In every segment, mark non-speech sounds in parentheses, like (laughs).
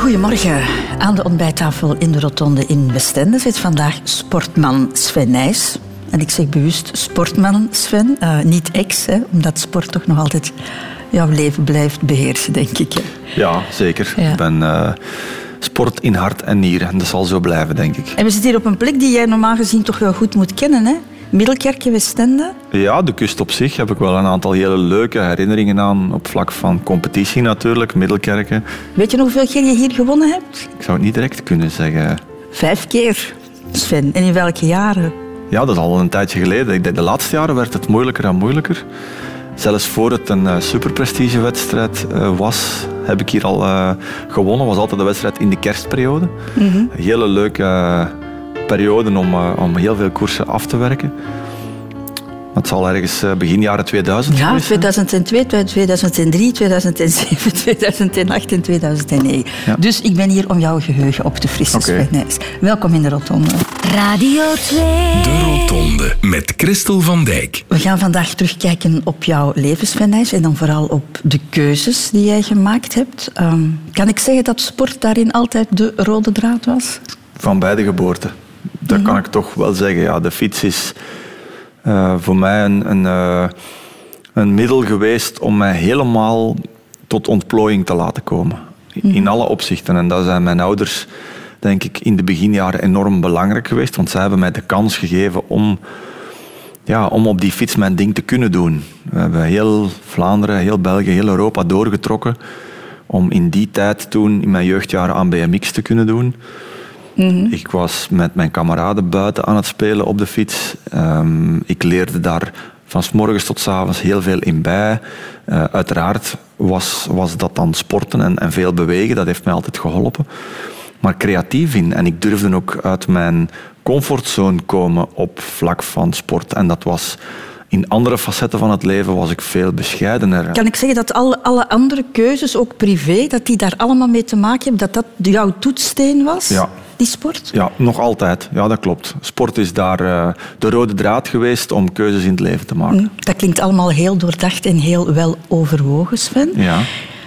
Goedemorgen. Aan de ontbijttafel in de Rotonde in Westende zit vandaag sportman Sven Nijs. En ik zeg bewust sportman Sven, uh, niet ex, hè, omdat sport toch nog altijd jouw leven blijft beheersen, denk ik. Hè. Ja, zeker. Ik ben uh, sport in hart en nieren en dat zal zo blijven, denk ik. En we zitten hier op een plek die jij normaal gezien toch wel goed moet kennen, hè? Middelkerken, Westende? Ja, de kust op zich heb ik wel een aantal hele leuke herinneringen aan. Op vlak van competitie natuurlijk, Middelkerken. Weet je nog hoeveel keer je hier gewonnen hebt? Ik zou het niet direct kunnen zeggen. Vijf keer, Sven. En in welke jaren? Ja, dat is al een tijdje geleden. Ik denk de laatste jaren werd het moeilijker en moeilijker. Zelfs voor het een uh, superprestigewedstrijd uh, was, heb ik hier al uh, gewonnen. was altijd de wedstrijd in de kerstperiode. Mm -hmm. Hele leuke periode om, om heel veel koersen af te werken. Het zal ergens begin jaren 2000 Ja, 2002, 2003, 2007, 2008 en 2009. Ja. Dus ik ben hier om jouw geheugen op te frissen, okay. Welkom in de Rotonde. Radio 2. De Rotonde met Christel van Dijk. We gaan vandaag terugkijken op jouw levensvenijs en dan vooral op de keuzes die jij gemaakt hebt. Um, kan ik zeggen dat sport daarin altijd de rode draad was? Van beide geboorten. Dat mm -hmm. kan ik toch wel zeggen. Ja, de fiets is uh, voor mij een, een, uh, een middel geweest om mij helemaal tot ontplooiing te laten komen. Mm -hmm. In alle opzichten. En dat zijn mijn ouders denk ik, in de beginjaren enorm belangrijk geweest. Want zij hebben mij de kans gegeven om, ja, om op die fiets mijn ding te kunnen doen. We hebben heel Vlaanderen, heel België, heel Europa doorgetrokken om in die tijd toen, in mijn jeugdjaren, aan BMX te kunnen doen. Mm-hmm. Ik was met mijn kameraden buiten aan het spelen op de fiets. Um, ik leerde daar van s morgens tot s avonds heel veel in bij. Uh, uiteraard was, was dat dan sporten en, en veel bewegen. Dat heeft mij altijd geholpen maar creatief in. En ik durfde ook uit mijn comfortzone komen op vlak van sport. En dat was in andere facetten van het leven was ik veel bescheidener. Kan ik zeggen dat alle, alle andere keuzes, ook privé, dat die daar allemaal mee te maken hebben? Dat dat jouw toetssteen was? Ja. Die sport? Ja, nog altijd. Ja, dat klopt. Sport is daar uh, de rode draad geweest om keuzes in het leven te maken. Dat klinkt allemaal heel doordacht en heel wel overwogen, Sven. Ja.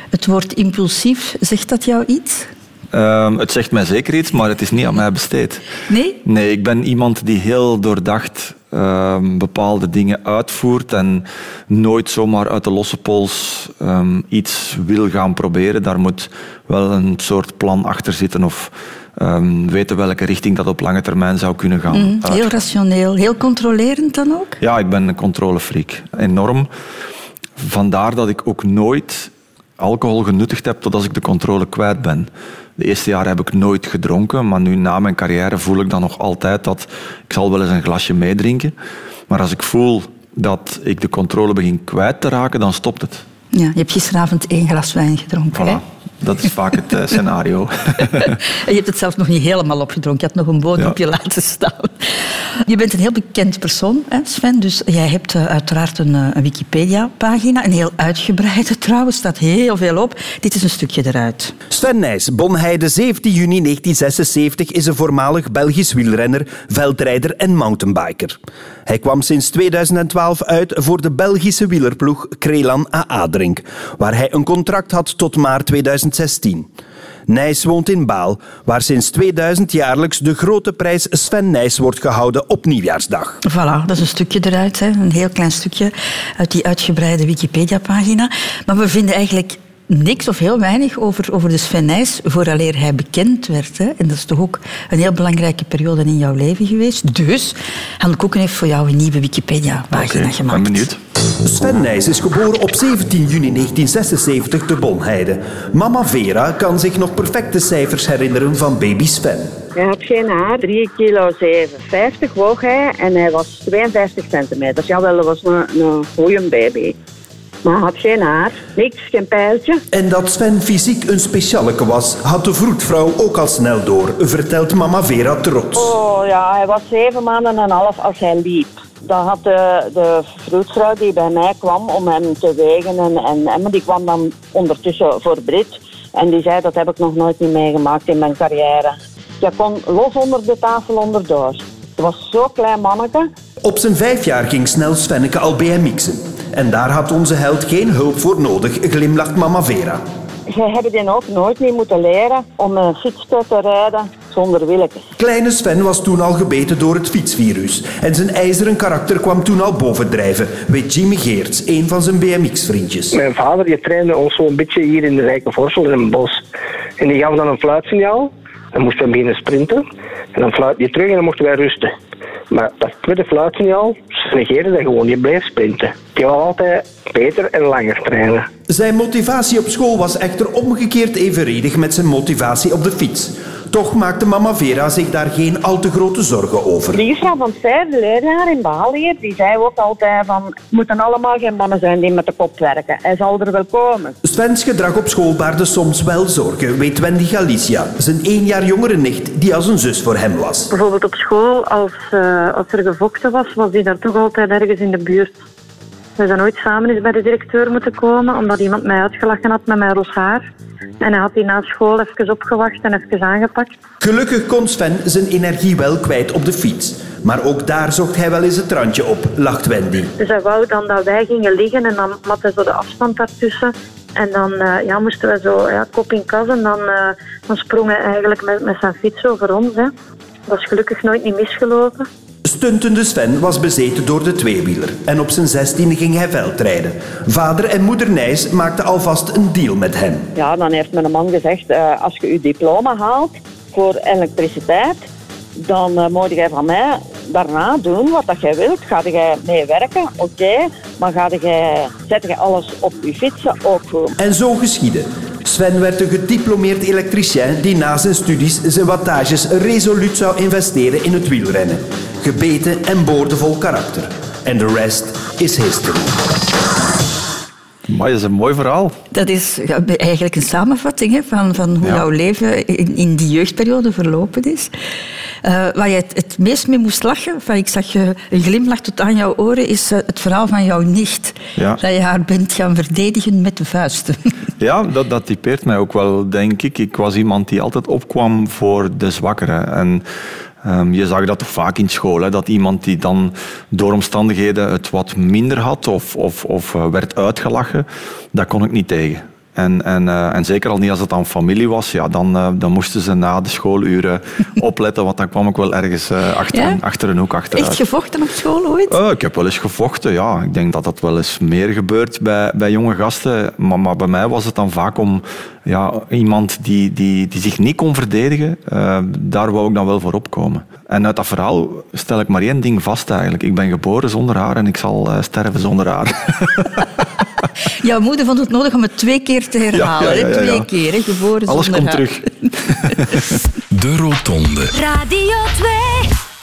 Het woord impulsief, zegt dat jou iets? Um, het zegt mij zeker iets, maar het is niet aan mij besteed. Nee? Nee, ik ben iemand die heel doordacht um, bepaalde dingen uitvoert en nooit zomaar uit de losse pols um, iets wil gaan proberen. Daar moet wel een soort plan achter zitten of weten welke richting dat op lange termijn zou kunnen gaan. Mm, heel rationeel, heel controlerend dan ook? Ja, ik ben een controlefreak. Enorm. Vandaar dat ik ook nooit alcohol genuttigd heb tot als ik de controle kwijt ben. De eerste jaren heb ik nooit gedronken, maar nu na mijn carrière voel ik dan nog altijd dat ik zal wel eens een glasje meedrinken. Maar als ik voel dat ik de controle begin kwijt te raken, dan stopt het. Ja, je hebt gisteravond één glas wijn gedronken. Voilà. Dat is vaak het uh, scenario. en (laughs) je hebt het zelf nog niet helemaal opgedronken. Je had nog een bodempje ja. laten staan. Je bent een heel bekend persoon, hè, Sven. Dus jij hebt uh, uiteraard een, uh, een Wikipedia-pagina. Een heel uitgebreide trouwens. staat heel veel op. Dit is een stukje eruit. Sven Nijs, Bonheide, 17 juni 1976, is een voormalig Belgisch wielrenner, veldrijder en mountainbiker. Hij kwam sinds 2012 uit voor de Belgische wielerploeg Krelan AA Drink, waar hij een contract had tot maart 2016. Nijs woont in Baal, waar sinds 2000 jaarlijks de grote prijs Sven Nijs wordt gehouden op nieuwjaarsdag. Voilà, dat is een stukje eruit, hè. een heel klein stukje uit die uitgebreide Wikipedia-pagina. Maar we vinden eigenlijk niks of heel weinig over, over de Sven Nijs vooraleer hij bekend werd. Hè. En dat is toch ook een heel belangrijke periode in jouw leven geweest. Dus Han Koeken heeft voor jou een nieuwe Wikipedia-pagina okay, gemaakt. Ik ben benieuwd. Sven Nijs is geboren op 17 juni 1976 te Bonheide. Mama Vera kan zich nog perfecte cijfers herinneren van baby Sven. Hij had geen haar, 3 kilo 57 woog hij en hij was 52 centimeter. Jawel, dat was een, een goeie baby. Maar hij had geen haar, niks, geen pijltje. En dat Sven fysiek een specialeke was, had de vroedvrouw ook al snel door, vertelt mama Vera trots. Oh ja, hij was zeven maanden en een half als hij liep. Dan had de, de vroedvrouw die bij mij kwam om hem te wegen, en, en, en die kwam dan ondertussen voor Brit. En die zei, dat heb ik nog nooit niet meegemaakt in mijn carrière. Je kon los onder de tafel onderdoor. Het was zo'n klein manneke. Op zijn vijf jaar ging snel Svenneke al BMX'en. En daar had onze held geen hulp voor nodig, glimlacht mama Vera. je hebt die ook nooit niet moeten leren om een fiets te rijden zonder wieltjes. Kleine Sven was toen al gebeten door het fietsvirus. En zijn ijzeren karakter kwam toen al bovendrijven, weet Jimmy Geerts, een van zijn BMX-vriendjes. Mijn vader die trainde ons zo'n beetje hier in de Rijkenvorsel in een bos. En die gaf dan een fluitsignaal. Dan moesten we beginnen sprinten. En dan fluit je terug en dan mochten wij rusten. Maar dat tweede fluitsignaal, ze negeerden dat gewoon. Je bleef sprinten. Die wou altijd beter en langer trainen. Zijn motivatie op school was echter omgekeerd evenredig met zijn motivatie op de fiets. Toch maakte mama Vera zich daar geen al te grote zorgen over. De juffrouw van Stijl, de leraar in Balier, die zei ook altijd van... Het moeten allemaal geen mannen zijn die met de kop werken. Hij zal er wel komen. Svens gedrag op school baarde soms wel zorgen, weet Wendy Galicia, zijn één jaar jongere nicht die als een zus voor hem was. Bijvoorbeeld op school, als, uh, als er gevochten was, was die daar toch altijd ergens in de buurt. We zijn ooit samen eens bij de directeur moeten komen, omdat iemand mij uitgelachen had met mijn ros haar. En hij had die na school even opgewacht en even aangepakt. Gelukkig kon Sven zijn energie wel kwijt op de fiets. Maar ook daar zocht hij wel eens het randje op, lacht Wendy. Dus hij wou dan dat wij gingen liggen en dan mat hij zo de afstand daartussen. En dan uh, ja, moesten we zo ja, kop in kas en dan, uh, dan sprong hij eigenlijk met, met zijn fiets over ons. Hè. Dat is gelukkig nooit niet misgelopen. Stuntende Sven was bezeten door de tweewieler en op zijn zestiende ging hij veldrijden. Vader en moeder Nijs maakten alvast een deal met hem. Ja, dan heeft mijn man gezegd, uh, als je je diploma haalt voor elektriciteit, dan uh, moet jij van mij daarna doen wat dat jij wilt. Ga jij mee werken, oké, okay, maar ga jij, zet je alles op je fietsen, ook goed. En zo geschiedde. Sven werd een gediplomeerd elektricien die na zijn studies zijn wattages resoluut zou investeren in het wielrennen. Gebeten en boordevol karakter. En de rest is history. Maar dat is een mooi verhaal. Dat is eigenlijk een samenvatting hè, van, van hoe Ja. jouw leven in, in die jeugdperiode verlopen is. Eh, waar je het, het meest mee moest lachen, van ik zag je een glimlach tot aan jouw oren, is eh, het verhaal van jouw nicht. Ja. Dat je haar bent gaan verdedigen met de vuisten. (laughs) Ja, dat, dat typeert mij ook wel, denk ik. Ik was iemand die altijd opkwam voor de zwakkeren. En ehm, je zag dat toch vaak in school, hè, dat iemand die dan door omstandigheden het wat minder had of, of, of eh, werd uitgelachen, daar kon ik niet tegen. En, en, eh, en zeker al niet als het aan familie was, ja, dan, eh, dan moesten ze na de schooluren (laughs) opletten, want dan kwam ik wel ergens eh, achter, Ja? een, achter een hoek achteruit. Echt gevochten op school ooit? Eh, ik heb wel eens gevochten, ja. Ik denk dat dat wel eens meer gebeurt bij, bij jonge gasten. Maar, maar bij mij was het dan vaak om ja, iemand die, die, die zich niet kon verdedigen. daar wou ik dan wel voor opkomen. En uit dat verhaal stel ik maar één ding vast eigenlijk. Ik ben geboren zonder haar en ik zal sterven zonder haar. (laughs) (laughs) Jouw moeder vond het nodig om het twee keer te herhalen. ja, ja, ja. Twee keer, hè? geboren Alles zonder komt haar. terug. (laughs) De Rotonde. Radio 2.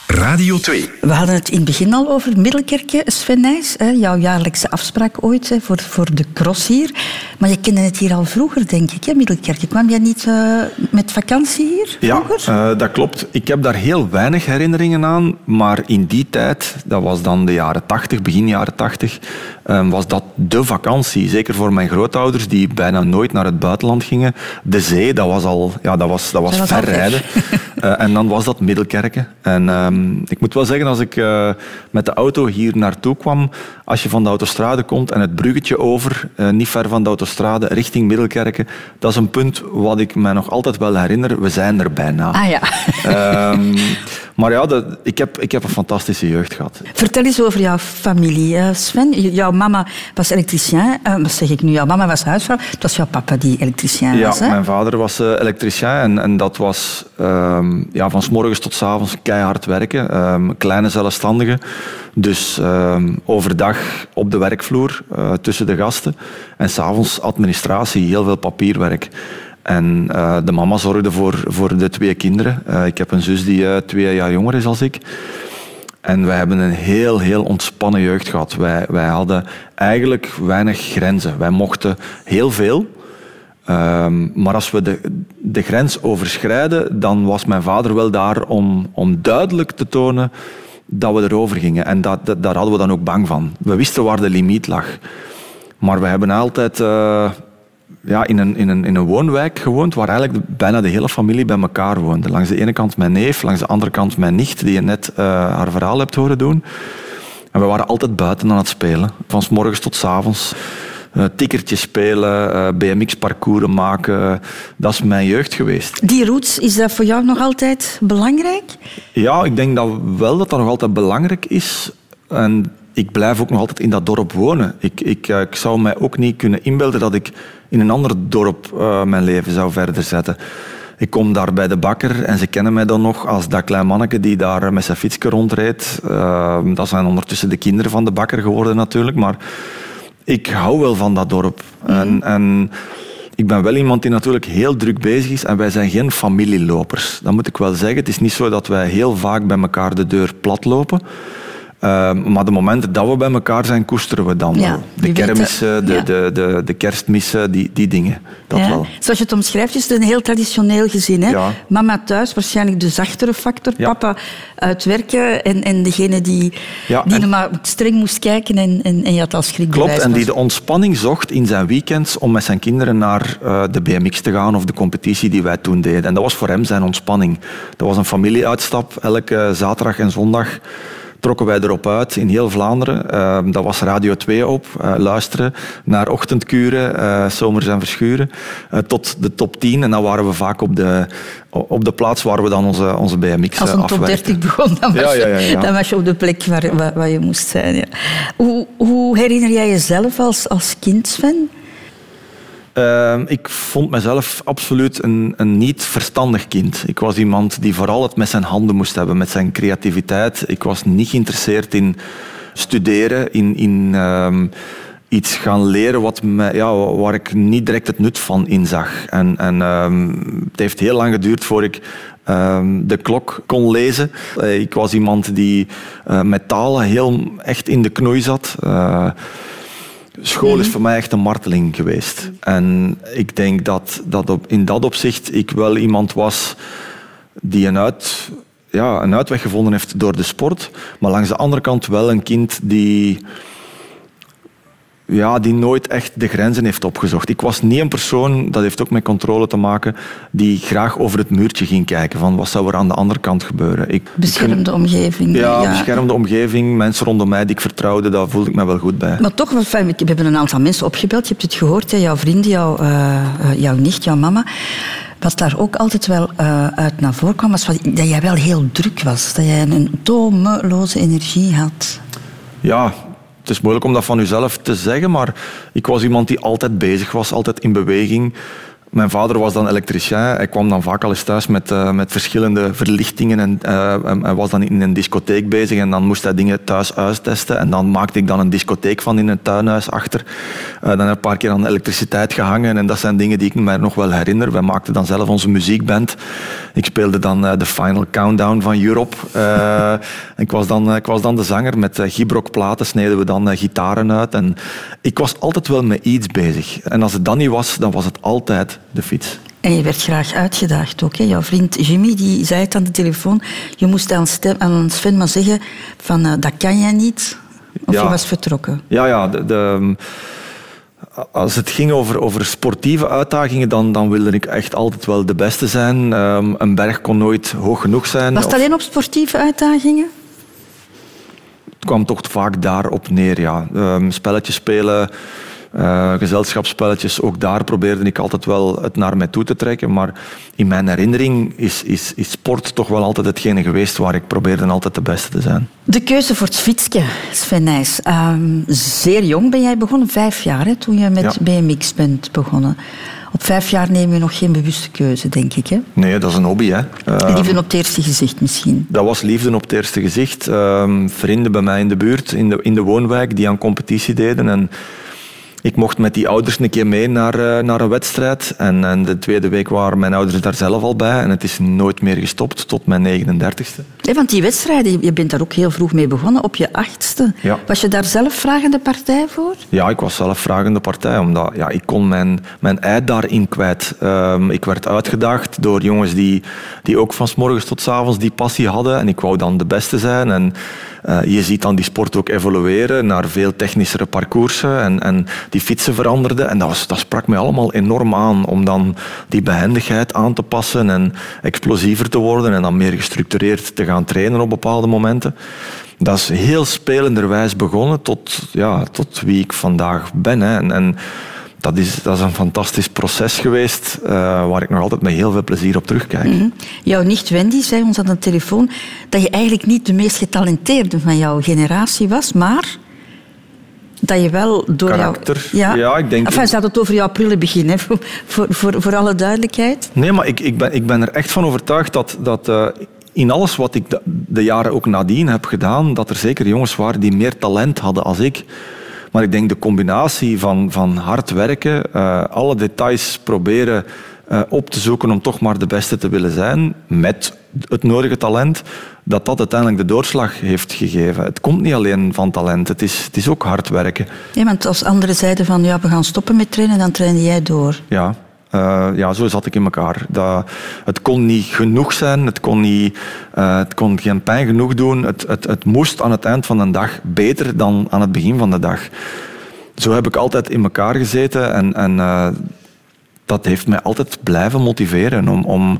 Radio 2. We hadden het in het begin al over Middelkerke, Sven Nijs. Hè, jouw jaarlijkse afspraak ooit hè, voor, voor de cross hier. Maar je kende het hier al vroeger, denk ik, hè, Middelkerke. Kwam jij niet eh, met vakantie hier Ja, vroeger? eh, dat klopt. Ik heb daar heel weinig herinneringen aan. Maar in die tijd, dat was dan de jaren 80, begin jaren 80, eh, was dat de vakantie. Zeker voor mijn grootouders, die bijna nooit naar het buitenland gingen. De zee, dat was al ja, dat was, dat was Dat was al ver rijden. (laughs) Eh, en dan was dat Middelkerke. En ehm, ik moet wel zeggen, als ik eh, met de auto hier naartoe kwam, als je van de autostrade komt en het bruggetje over, eh, niet ver van de autostrade, richting Middelkerke, dat is een punt wat ik mij nog altijd wel herinner. We zijn er bijna. Ah ja. Ehm, (laughs) maar ja, dat, ik, heb, ik heb een fantastische jeugd gehad. Vertel eens over jouw familie, eh, Sven. Jouw mama was elektricien. Eh, wat zeg ik nu? Jouw mama was huisvrouw. Het was jouw papa die elektricien Ja, was. Hè? mijn vader was eh, elektricien en, en dat was ehm, ja, van s morgens tot s avonds keihard werken. Ehm, kleine zelfstandige. Dus ehm, overdag op de werkvloer tussen de gasten en s'avonds administratie, heel veel papierwerk. En eh, de mama zorgde voor, voor de twee kinderen. Eh, ik heb een zus die eh, twee jaar jonger is als ik. En wij hebben een heel, heel ontspannen jeugd gehad. Wij, wij hadden eigenlijk weinig grenzen. Wij mochten heel veel. Ehm, maar als we de, de grens overschrijden, dan was mijn vader wel daar om, om duidelijk te tonen dat we erover gingen. En dat, daar hadden we dan ook bang van. We wisten waar de limiet lag. Maar we hebben altijd ja, in, een, in, een, in een woonwijk gewoond waar eigenlijk bijna de hele familie bij elkaar woonde. Langs de ene kant mijn neef, langs de andere kant mijn nicht, die je net eh, haar verhaal hebt horen doen. En we waren altijd buiten aan het spelen, van s morgens tot s avonds. tikkertjes spelen, eh, BMX-parcours maken. Dat is mijn jeugd geweest. Die roots, is dat voor jou nog altijd belangrijk? Ja, ik denk dat wel dat dat nog altijd belangrijk is. En ik blijf ook nog altijd in dat dorp wonen. Ik, ik, eh, ik zou mij ook niet kunnen inbeelden dat ik in een ander dorp eh, mijn leven zou verder zetten. Ik kom daar bij de bakker en ze kennen mij dan nog als dat klein manneke die daar met zijn fietsje rondrijdt. Eh, dat zijn ondertussen de kinderen van de bakker geworden natuurlijk. Maar ik hou wel van dat dorp. En, en ik ben wel iemand die natuurlijk heel druk bezig is en wij zijn geen familielopers. Dat moet ik wel zeggen. Het is niet zo dat wij heel vaak bij elkaar de deur plat lopen. Uh, maar de momenten dat we bij elkaar zijn, koesteren we dan Ja, wel. De kermissen, de, ja. de, de, de kerstmissen, die, die dingen. Dat Ja. wel. Zoals je het omschrijft, is het een heel traditioneel gezin. Hè? Mama thuis, waarschijnlijk de zachtere factor. Papa uit werken en, en degene die, die en- maar streng moest kijken en, en, en je had al schrik Klopt, en die de ontspanning zocht in zijn weekends om met zijn kinderen naar eh, de BMX te gaan of de competitie die wij toen deden. En dat was voor hem zijn ontspanning. Dat was een familieuitstap. Elke zaterdag en zondag trokken wij erop uit in heel Vlaanderen. Eh, dat was Radio 2 op, eh, luisteren naar ochtendkuren, eh, zomers en verschuren, eh, tot de top 10. En dan waren we vaak op de, op de plaats waar we dan onze, onze BMX Als een top afwerkten. 30 begon, dan was, Ja, dan was je op de plek waar, waar, je moest zijn. Ja. Hoe, hoe herinner jij jezelf als, als kind, Sven? Ehm, ik vond mezelf absoluut een, een niet verstandig kind. Ik was iemand die vooral het met zijn handen moest hebben, met zijn creativiteit. Ik was niet geïnteresseerd in studeren, in, in ehm, iets gaan leren wat ja, waar ik niet direct het nut van inzag. En, en ehm, het heeft heel lang geduurd voor ik de klok kon lezen. Eh, ik was iemand die eh, met talen heel echt in de knoei zat. School is voor mij echt een marteling geweest. En ik denk dat, dat op, in dat opzicht ik wel iemand was die een, uit, ja, een uitweg gevonden heeft door de sport. Maar langs de andere kant wel een kind die, ja, die nooit echt de grenzen heeft opgezocht. Ik was niet een persoon, dat heeft ook met controle te maken, die graag over het muurtje ging kijken van wat zou er aan de andere kant gebeuren. Ik, Beschermde omgeving. ja, beschermde omgeving, mensen rondom mij die ik vertrouwde, daar voelde ik me wel goed bij. Maar toch, fijn, we hebben een aantal mensen opgebeld. Je hebt het gehoord, hè, jouw vrienden, jouw, eh, jouw nicht, jouw mama. Wat daar ook altijd wel eh, uit naar voren kwam, was wat- dat jij wel heel druk was. Dat jij een tomeloze energie had. Ja, het is moeilijk om dat van uzelf te zeggen, maar ik was iemand die altijd bezig was, altijd in beweging. Mijn vader was dan elektricien. Hij kwam dan vaak al eens thuis met, eh, met verschillende verlichtingen en, eh, en hij was dan in een discotheek bezig en dan moest hij dingen thuis uittesten en dan maakte ik dan een discotheek van in een tuinhuis achter. Eh, dan heb ik een paar keer aan elektriciteit gehangen en dat zijn dingen die ik me nog wel herinner. Wij maakten dan zelf onze muziekband. Ik speelde dan de Final Countdown van Europe. Ik, was dan, ik was dan de zanger. Met uh, Gibrok platen sneden we dan gitaren uit. En ik was altijd wel met iets bezig. En als het dan niet was, dan was het altijd de fiets. En je werd graag uitgedaagd ook. Hè? Jouw vriend Jimmy die zei het aan de telefoon. Je moest aan, Stem, aan Sven maar zeggen van eh, dat kan jij niet. Of Ja. je was vertrokken. Ja, ja. De, de- als het ging over, over sportieve uitdagingen, dan, dan wilde ik echt altijd wel de beste zijn. Ehm, een berg kon nooit hoog genoeg zijn. Was het Of- alleen op sportieve uitdagingen? het kwam toch vaak daarop neer. Ja. Ehm, spelletjes spelen, eh, gezelschapsspelletjes, ook daar probeerde ik altijd wel het naar mij toe te trekken. Maar in mijn herinnering is, is, is sport toch wel altijd hetgene geweest waar ik probeerde altijd de beste te zijn. De keuze voor het fietsje, Sven Nijs. Ehm, zeer jong ben jij begonnen, vijf jaar, hè, toen je met Ja. BMX bent begonnen. Op vijf jaar neem je nog geen bewuste keuze, denk ik. Hè? Nee, dat is een hobby. Hè. Ehm, Liefde op het eerste gezicht misschien. Dat was liefde op het eerste gezicht. Ehm, vrienden bij mij in de buurt, in de, in de woonwijk, die aan competitie deden. En ik mocht met die ouders een keer mee naar, eh, naar een wedstrijd. En, en de tweede week waren mijn ouders daar zelf al bij. En het is nooit meer gestopt tot mijn 39ste. Ja, want die wedstrijden, je bent daar ook heel vroeg mee begonnen, op je achtste. Ja. Was je daar zelf vragende partij voor? Ja, ik was zelf vragende partij, omdat ja, ik kon mijn, mijn ei daarin kwijt. Ehm, ik werd uitgedaagd door jongens die, die ook van s morgens tot s avonds die passie hadden. En ik wou dan de beste zijn. En eh, je ziet dan die sport ook evolueren naar veel technischere parcoursen. En, en die fietsen veranderden. En dat, was, dat sprak mij allemaal enorm aan, om dan die behendigheid aan te passen en explosiever te worden en dan meer gestructureerd te gaan gaan trainen op bepaalde momenten. Dat is heel spelenderwijs begonnen tot, ja, tot wie ik vandaag ben. Hè. En, en dat, is, dat is een fantastisch proces geweest, uh, waar ik nog altijd met heel veel plezier op terugkijk. Mm -hmm. Jouw nicht Wendy zei ons aan de telefoon dat je eigenlijk niet de meest getalenteerde van jouw generatie was, maar dat je wel door Karakter. jouw... Ja, ik denk... Enfin, ze had het over jouw prille begin, hè, voor, voor, voor, voor alle duidelijkheid. Nee, maar ik, ik, ben, ik ben er echt van overtuigd dat... dat uh, in alles wat ik de, de, jaren ook nadien heb gedaan, dat er zeker jongens waren die meer talent hadden als ik. Maar ik denk de combinatie van, van hard werken, uh, alle details proberen uh, op te zoeken om toch maar de beste te willen zijn, met het nodige talent, dat dat uiteindelijk de doorslag heeft gegeven. Het komt niet alleen van talent, het is, het is ook hard werken. Ja, want als anderen zeiden van ja, we gaan stoppen met trainen, dan trainde jij door. Ja, uh, ja, zo zat ik in elkaar. Dat, het kon niet genoeg zijn, het kon, niet, uh, het kon geen pijn genoeg doen. Het, het, het moest aan het eind van de dag beter dan aan het begin van de dag. Zo heb ik altijd in elkaar gezeten en, en uh, dat heeft mij altijd blijven motiveren om, om,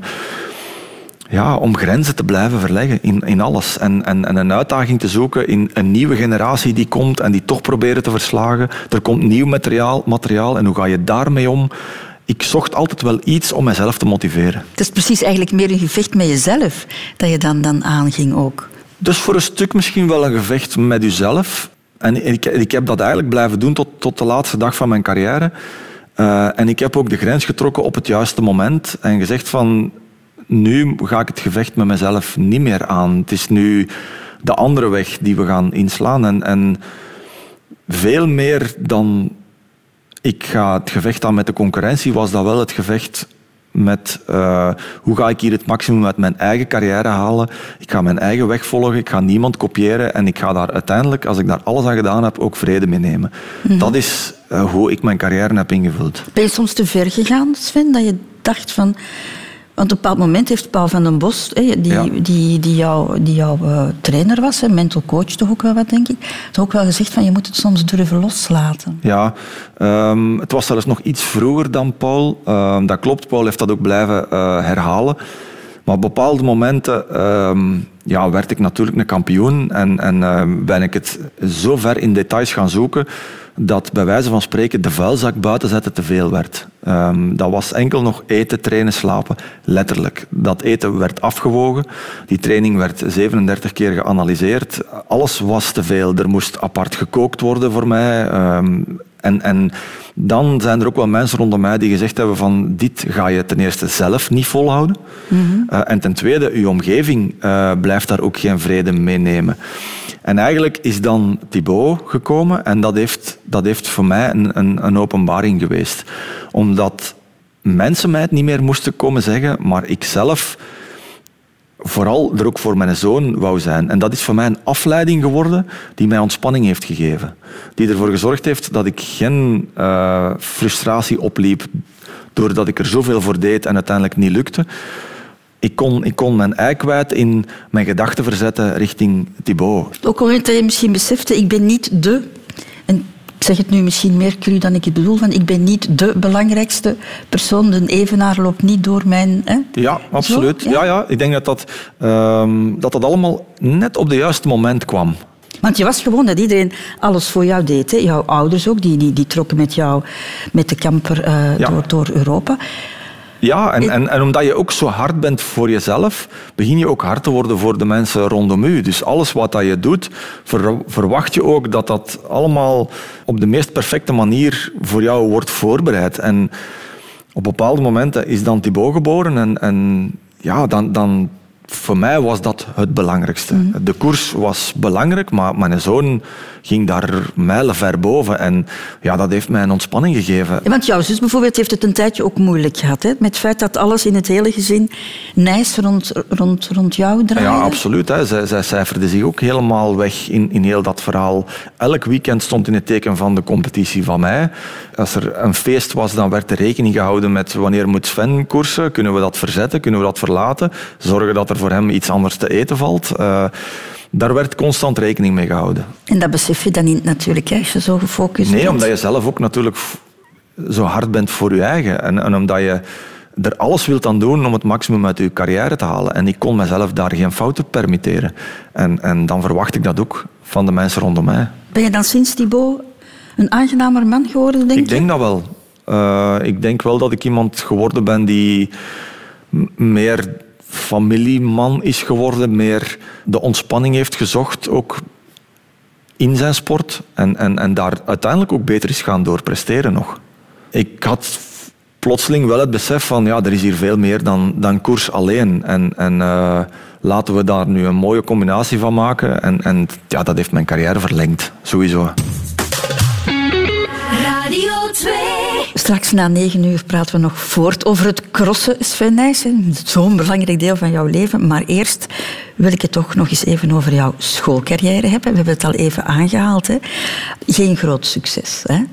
ja, om grenzen te blijven verleggen in, in alles. En, en, en een uitdaging te zoeken in een nieuwe generatie die komt en die toch proberen te verslagen. Er komt nieuw materiaal, materiaal en hoe ga je daarmee om? Ik zocht altijd wel iets om mezelf te motiveren. Het is precies eigenlijk meer een gevecht met jezelf dat je dan, dan aanging ook. Dus voor een stuk misschien wel een gevecht met jezelf. En ik, ik heb dat eigenlijk blijven doen tot, tot de laatste dag van mijn carrière. Uh, en ik heb ook de grens getrokken op het juiste moment en gezegd van nu ga ik het gevecht met mezelf niet meer aan. Het is nu de andere weg die we gaan inslaan. En, en veel meer dan ik ga het gevecht aan met de concurrentie, was dat wel het gevecht met uh, hoe ga ik hier het maximum uit mijn eigen carrière halen. Ik ga mijn eigen weg volgen, ik ga niemand kopiëren en ik ga daar uiteindelijk, als ik daar alles aan gedaan heb, ook vrede mee nemen. Mm -hmm. Dat is uh, hoe ik mijn carrière heb ingevuld. Ben je soms te ver gegaan, Sven, dat je dacht van... Want op een bepaald moment heeft Paul van den Bos, die, ja. die, die, jou, die jouw uh, trainer was, mental coach toch ook wel wat, denk ik, toch ook wel gezegd van je moet het soms durven loslaten. Ja, um, het was zelfs nog iets vroeger dan Paul. Um, dat klopt, Paul heeft dat ook blijven uh, herhalen. Maar op bepaalde momenten um, ja, werd ik natuurlijk een kampioen en, en uh, ben ik het zo ver in details gaan zoeken dat bij wijze van spreken de vuilzak buiten zetten te veel werd. Um, dat was enkel nog eten, trainen, slapen. Letterlijk. Dat eten werd afgewogen. Die training werd 37 keer geanalyseerd. Alles was te veel. Er moest apart gekookt worden voor mij. Um, en, en dan zijn er ook wel mensen rondom mij die gezegd hebben van dit ga je ten eerste zelf niet volhouden. Mm-hmm. Uh, en ten tweede, uw omgeving uh, blijft daar ook geen vrede mee nemen. En eigenlijk is dan Thibaut gekomen en dat heeft, dat heeft voor mij een, een, een openbaring geweest. Omdat mensen mij het niet meer moesten komen zeggen, maar ik zelf vooral er ook voor mijn zoon wou zijn. En dat is voor mij een afleiding geworden die mij ontspanning heeft gegeven. Die ervoor gezorgd heeft dat ik geen uh, frustratie opliep doordat ik er zoveel voor deed en uiteindelijk niet lukte. Ik kon, ik kon mijn ei kwijt in mijn gedachten verzetten richting Thibaut. Ook omdat je misschien besefte, ik ben niet de... En ik zeg het nu misschien meer cru dan ik het bedoel, van ik ben niet de belangrijkste persoon. De evenaar loopt niet door mijn... Hè? Ja, absoluut. Ja? ja? Ja, Ik denk dat dat, um, dat dat allemaal net op het juiste moment kwam. Want je was gewoon dat iedereen alles voor jou deed. Hè? Jouw ouders ook, die, die, die trokken met jou met de camper uh, ja. door, door Europa. Ja, en, en, en omdat je ook zo hard bent voor jezelf, begin je ook hard te worden voor de mensen rondom u. Dus alles wat dat je doet, ver, verwacht je ook dat dat allemaal op de meest perfecte manier voor jou wordt voorbereid. En op bepaalde momenten is dan Thibaut geboren en, en ja, dan, dan voor mij was dat het belangrijkste. Mm. De koers was belangrijk, maar mijn zoon ging daar mijlenver boven. En ja, dat heeft mij een ontspanning gegeven. Ja, want jouw zus bijvoorbeeld heeft het een tijdje ook moeilijk gehad. Hè? Met het feit dat alles in het hele gezin nijs rond, rond, rond jou draaide. Ja, absoluut. Hè. Zij, zij cijferde zich ook helemaal weg in, in heel dat verhaal. Elk weekend stond in het teken van de competitie van mij. Als er een feest was, dan werd er rekening gehouden met wanneer moet Sven koersen. Kunnen we dat verzetten? Kunnen we dat verlaten? Zorgen dat er voor hem iets anders te eten valt. Uh, daar werd constant rekening mee gehouden. En dat besef je dan niet natuurlijk, hè, als je zo gefocust nee, bent? omdat je zelf ook natuurlijk zo hard bent voor je eigen. En, en omdat je er alles wilt aan doen om het maximum uit je carrière te halen. En ik kon mezelf daar geen fouten permitteren. En, en dan verwacht ik dat ook van de mensen rondom mij. Ben je dan sinds Thibaut een aangenamer man geworden, denk ik denk dat wel. Uh, ik denk wel dat ik iemand geworden ben die meer familieman is geworden, meer de ontspanning heeft gezocht, ook in zijn sport. En, en, en daar uiteindelijk ook beter is gaan door presteren nog. Ik had plotseling wel het besef van, ja, er is hier veel meer dan, dan koers alleen. En, en uh, laten we daar nu een mooie combinatie van maken. En, en ja, dat heeft mijn carrière verlengd, sowieso. Radio 2. Straks na negen uur praten we nog voort over het crossen, Sven Nijssen. Zo'n belangrijk deel van jouw leven. Maar eerst wil ik het toch nog eens even over jouw schoolcarrière hebben. We hebben het al even aangehaald. Hè. Geen groot succes. Hè?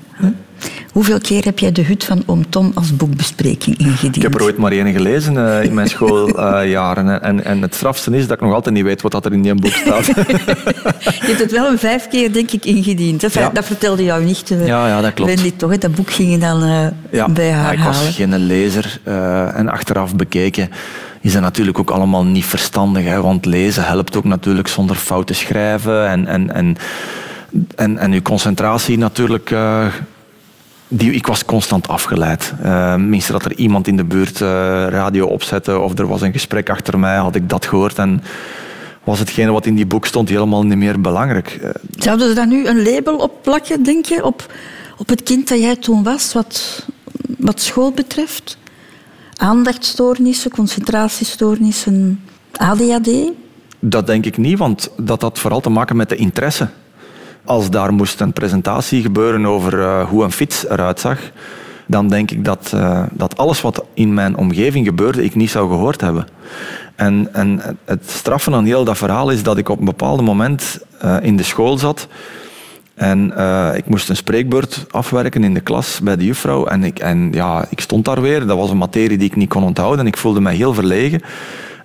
Hoeveel keer heb jij de hut van Oom Tom als boekbespreking ingediend? Ik heb er ooit maar één gelezen uh, in mijn schooljaren. Uh, en, en het strafste is dat ik nog altijd niet weet wat dat er in die boek staat. (laughs) Je hebt het wel een vijf keer, denk ik, ingediend. Ja. Dat vertelde jou niet. Uh, ja, ja, dat klopt. Wendy, toch? Hè? Dat boek ging je dan ja. bij haar ik was geen lezer. en achteraf bekeken is dat natuurlijk ook allemaal niet verstandig. Hè? Want lezen helpt ook natuurlijk zonder fouten schrijven. En, en, en, en, en je concentratie natuurlijk die, ik was constant afgeleid. Uh, minstens dat er iemand in de buurt uh, radio opzette of er was een gesprek achter mij, had ik dat gehoord. En was hetgene wat in die boek stond helemaal niet meer belangrijk. Uh, Zouden ze daar nu een label op plakken, denk je? Op, op het kind dat jij toen was, wat, wat school betreft? Aandachtstoornissen, concentratiestoornissen, ADHD? Dat denk ik niet, want dat had vooral te maken met de interesse als daar moest een presentatie gebeuren over uh, hoe een fiets eruit zag, dan denk ik dat, uh, dat alles wat in mijn omgeving gebeurde, ik niet zou gehoord hebben. En, en het straffen aan heel dat verhaal is dat ik op een bepaald moment uh, in de school zat en ik moest een spreekbeurt afwerken in de klas bij de juffrouw. En, ik, en ja, ik stond daar weer, dat was een materie die ik niet kon onthouden en ik voelde me heel verlegen.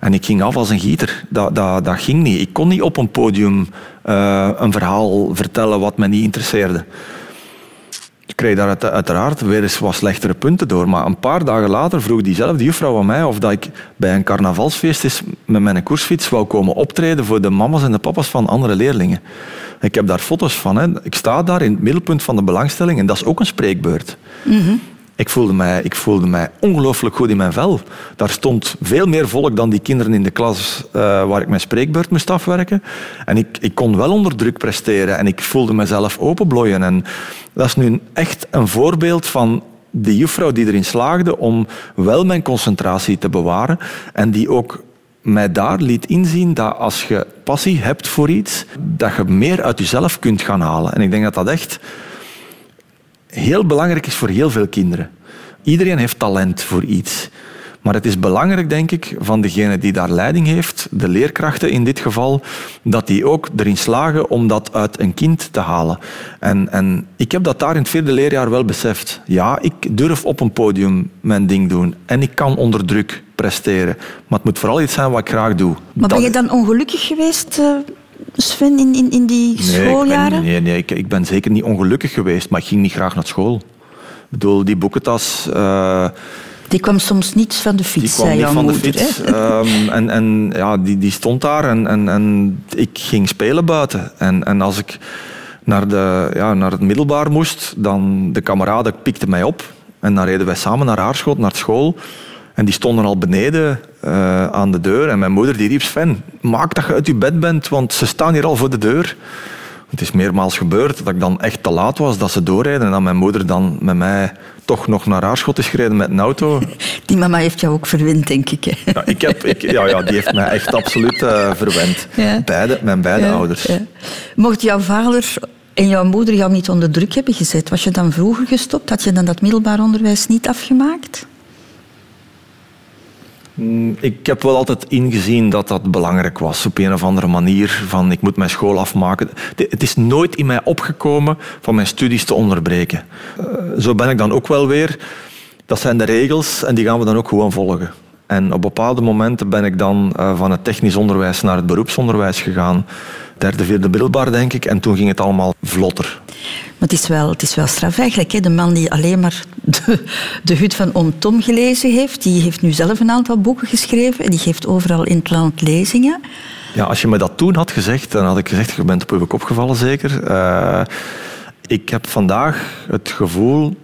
En ik ging af als een gieter. Dat, dat, dat ging niet. Ik kon niet op een podium uh, een verhaal vertellen wat me niet interesseerde. Ik kreeg daar uiteraard weer eens wat slechtere punten door. Maar een paar dagen later vroeg diezelfde juffrouw aan mij of dat ik bij een carnavalsfeest is met mijn koersfiets wou komen optreden voor de mama's en de papa's van andere leerlingen. Ik heb daar foto's van. Hè. Ik sta daar in het middelpunt van de belangstelling en dat is ook een spreekbeurt. Mm-hmm. Ik voelde, mij, ik voelde mij ongelooflijk goed in mijn vel. Daar stond veel meer volk dan die kinderen in de klas uh, waar ik mijn spreekbeurt moest afwerken. En ik, ik kon wel onder druk presteren en ik voelde mezelf openbloeien. En dat is nu echt een voorbeeld van de juffrouw die erin slaagde om wel mijn concentratie te bewaren en die ook mij daar liet inzien dat als je passie hebt voor iets, dat je meer uit jezelf kunt gaan halen. En ik denk dat dat echt heel belangrijk is voor heel veel kinderen. Iedereen heeft talent voor iets. Maar het is belangrijk, denk ik, van degene die daar leiding heeft, de leerkrachten in dit geval, dat die ook erin slagen om dat uit een kind te halen. En, en ik heb dat daar in het vierde leerjaar wel beseft. Ja, ik durf op een podium mijn ding doen en ik kan onder druk presteren. Maar het moet vooral iets zijn wat ik graag doe. Maar ben je dan ongelukkig geweest... Sven, in, in, in die schooljaren? Nee, ik ben, nee, nee ik, ik, ben zeker niet ongelukkig geweest, maar ik ging niet graag naar school. Ik bedoel, die boekentas... Uh, die kwam soms niet van de fiets, die kwam niet van moeder, de fiets. um, (laughs) en en ja, die, die stond daar en, en, en ik ging spelen buiten. En, en als ik naar, de, ja, naar het middelbaar moest, dan de kameraden pikten mij op. En dan reden wij samen naar Aarschot, naar school. En die stonden al beneden uh, aan de deur. En mijn moeder die riep, Sven, maak dat je uit je bed bent, want ze staan hier al voor de deur. Het is meermaals gebeurd dat ik dan echt te laat was, dat ze doorrijden. En dat mijn moeder dan met mij toch nog naar Aarschot is gereden met een auto. (laughs) Die mama heeft jou ook verwend, denk ik. Hè? Ja, ik heb, ik, ja, ja, die heeft mij echt absoluut uh, verwend. Ja. Beide, mijn beide ja, ouders. Ja. Mocht jouw vader en jouw moeder jou niet onder druk hebben gezet, was je dan vroeger gestopt? Had je dan dat middelbaar onderwijs niet afgemaakt? Ik heb wel altijd ingezien dat dat belangrijk was op een of andere manier. Van ik moet mijn school afmaken. Het is nooit in mij opgekomen van mijn studies te onderbreken. Zo ben ik dan ook wel weer. Dat zijn de regels en die gaan we dan ook gewoon volgen. En op bepaalde momenten ben ik dan van het technisch onderwijs naar het beroepsonderwijs gegaan. Derde, vierde middelbaar, denk ik. En toen ging het allemaal vlotter. Maar het is wel, het is wel straf eigenlijk. Hè? De man die alleen maar de, de hut van Oom Tom gelezen heeft, die heeft nu zelf een aantal boeken geschreven. En die geeft overal in het land lezingen. Ja, als je me dat toen had gezegd, dan had ik gezegd, je bent op je kop gevallen zeker. Eh, ik heb vandaag het gevoel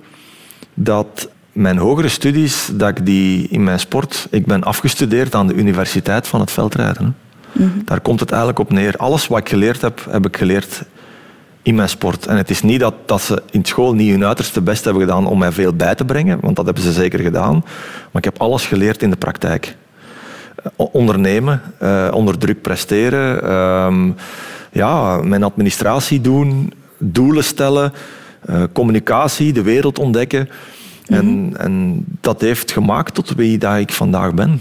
dat mijn hogere studies, dat ik die in mijn sport... Ik ben afgestudeerd aan de Universiteit van het Veldrijden. Hè. Daar komt het eigenlijk op neer. Alles wat ik geleerd heb, heb ik geleerd in mijn sport. En het is niet dat, dat ze in school niet hun uiterste best hebben gedaan om mij veel bij te brengen, want dat hebben ze zeker gedaan. Maar ik heb alles geleerd in de praktijk. Ondernemen, eh, onder druk presteren, ehm, ja, mijn administratie doen, doelen stellen, eh, communicatie, de wereld ontdekken. en, en dat heeft gemaakt tot wie dat ik vandaag ben.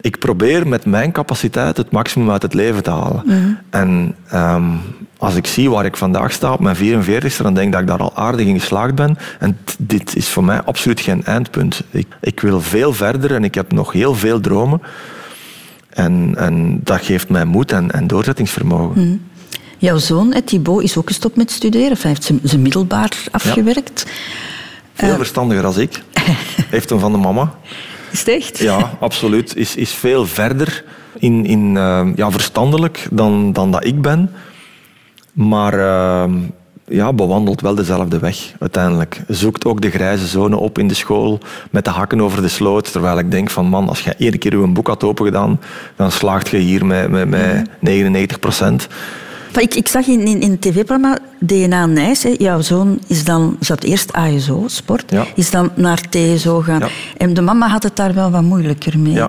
Ik probeer met mijn capaciteit het maximum uit het leven te halen. En ehm, als ik zie waar ik vandaag sta op mijn 44ste, dan denk ik dat ik daar al aardig in geslaagd ben. En dit is voor mij absoluut geen eindpunt. Ik, ik wil veel verder en ik heb nog heel veel dromen. En, en dat geeft mij moed en, en doorzettingsvermogen. Jouw zoon, Thibaut, is ook gestopt met studeren. Of hij heeft zijn, zijn middelbaar afgewerkt. Veel verstandiger als ik. Heeft hem van de mama. Is het echt? Ja, absoluut. Is, is veel verder in, in eh, ja, verstandelijk dan, dan dat ik ben. Maar eh, ja, bewandelt wel dezelfde weg uiteindelijk. Zoekt ook de grijze zone op in de school met de hakken over de sloot. Terwijl ik denk van man, als je één keer je boek had opengedaan, dan slaagt je hier met, met, met 99 procent. Ik, ik zag in, in, in het tv-programma DNA Nijs, hè, jouw zoon is dan, zat eerst ASO, sport, Ja. is dan naar TSO gaan. Ja. En de mama had het daar wel wat moeilijker mee. Ja,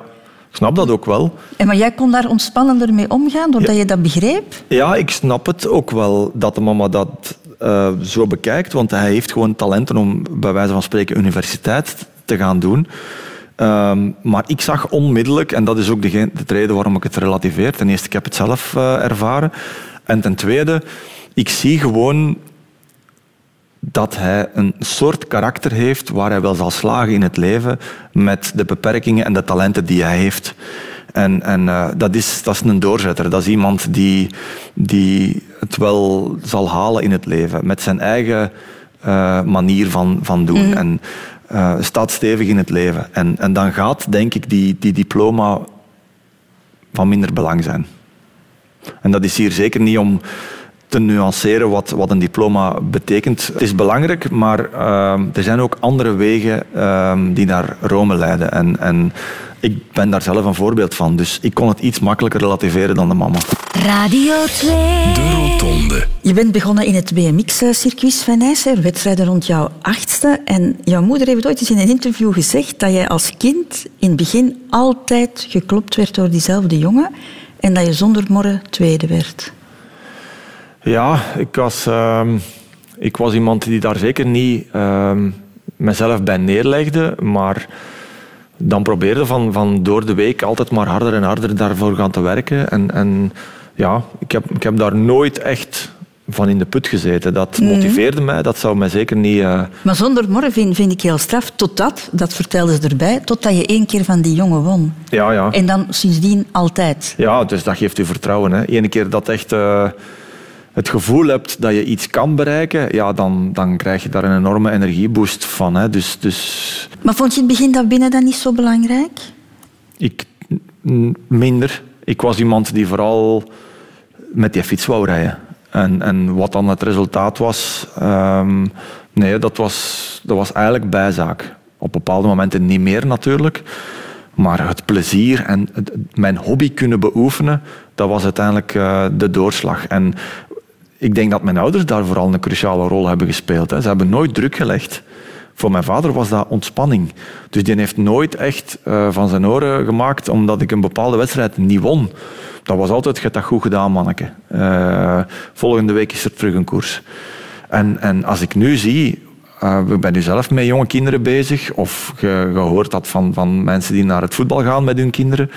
ik snap dat ook wel. En maar jij kon daar ontspannender mee omgaan, doordat Ja. je dat begreep? Ja, ik snap het ook wel dat de mama dat eh, zo bekijkt, want hij heeft gewoon talenten om bij wijze van spreken universiteit te gaan doen. Ehm, maar ik zag onmiddellijk, en dat is ook de, de reden waarom ik het relativeer. Ten eerste, ik heb het zelf eh, ervaren. En ten tweede, ik zie gewoon dat hij een soort karakter heeft waar hij wel zal slagen in het leven met de beperkingen en de talenten die hij heeft. En, en eh, dat, is, dat is een doorzetter. Dat is iemand die, die het wel zal halen in het leven met zijn eigen eh, manier van, van doen. En eh, staat stevig in het leven. En, en dan gaat, denk ik, die, die diploma van minder belang zijn. En dat is hier zeker niet om te nuanceren wat, wat een diploma betekent. Het is belangrijk, maar ehm, er zijn ook andere wegen ehm, die naar Rome leiden. En, en ik ben daar zelf een voorbeeld van. Dus ik kon het iets makkelijker relativeren dan de mama. Radio 2. De Rotonde. Je bent begonnen in het BMX-circuit hè, wedstrijden rond jouw achtste. En jouw moeder heeft ooit eens in een interview gezegd dat jij als kind in het begin altijd geklopt werd door diezelfde jongen en dat je zonder morren tweede werd. Ja, ik was, ehm, ik was iemand die daar zeker niet ehm, mezelf bij neerlegde, maar dan probeerde van, van door de week altijd maar harder en harder daarvoor gaan te werken. En, en ja, ik heb, ik heb daar nooit echt van in de put gezeten. Dat motiveerde mij, dat zou mij zeker niet... eh, Maar zonder morren vind, ik heel straf, totdat, dat vertelde ze erbij, totdat je één keer van die jongen won. ja, ja. En dan sindsdien altijd. Ja, dus dat geeft u vertrouwen. Hè. Eén keer dat echt eh, het gevoel hebt dat je iets kan bereiken, ja, dan, dan krijg je daar een enorme energieboost van. Hè. Dus, dus Maar vond je het begin dat binnen dan niet zo belangrijk? ik minder. Ik was iemand die vooral met die fiets wou rijden. En, en wat dan het resultaat was, ehm, nee, dat was, dat was eigenlijk bijzaak. Op bepaalde momenten niet meer natuurlijk. Maar het plezier en mijn hobby kunnen beoefenen, dat was uiteindelijk eh, de doorslag. En ik denk dat mijn ouders daar vooral een cruciale rol hebben gespeeld. Hè. Ze hebben nooit druk gelegd. Voor mijn vader was dat ontspanning. Dus die heeft nooit echt eh, van zijn oren gemaakt omdat ik een bepaalde wedstrijd niet won. Dat was altijd, je dat goed gedaan, manneke. Eh, volgende week is er terug een koers. En, en als ik nu zie, eh we ben nu zelf met jonge kinderen bezig, of je hoort dat van, van mensen die naar het voetbal gaan met hun kinderen,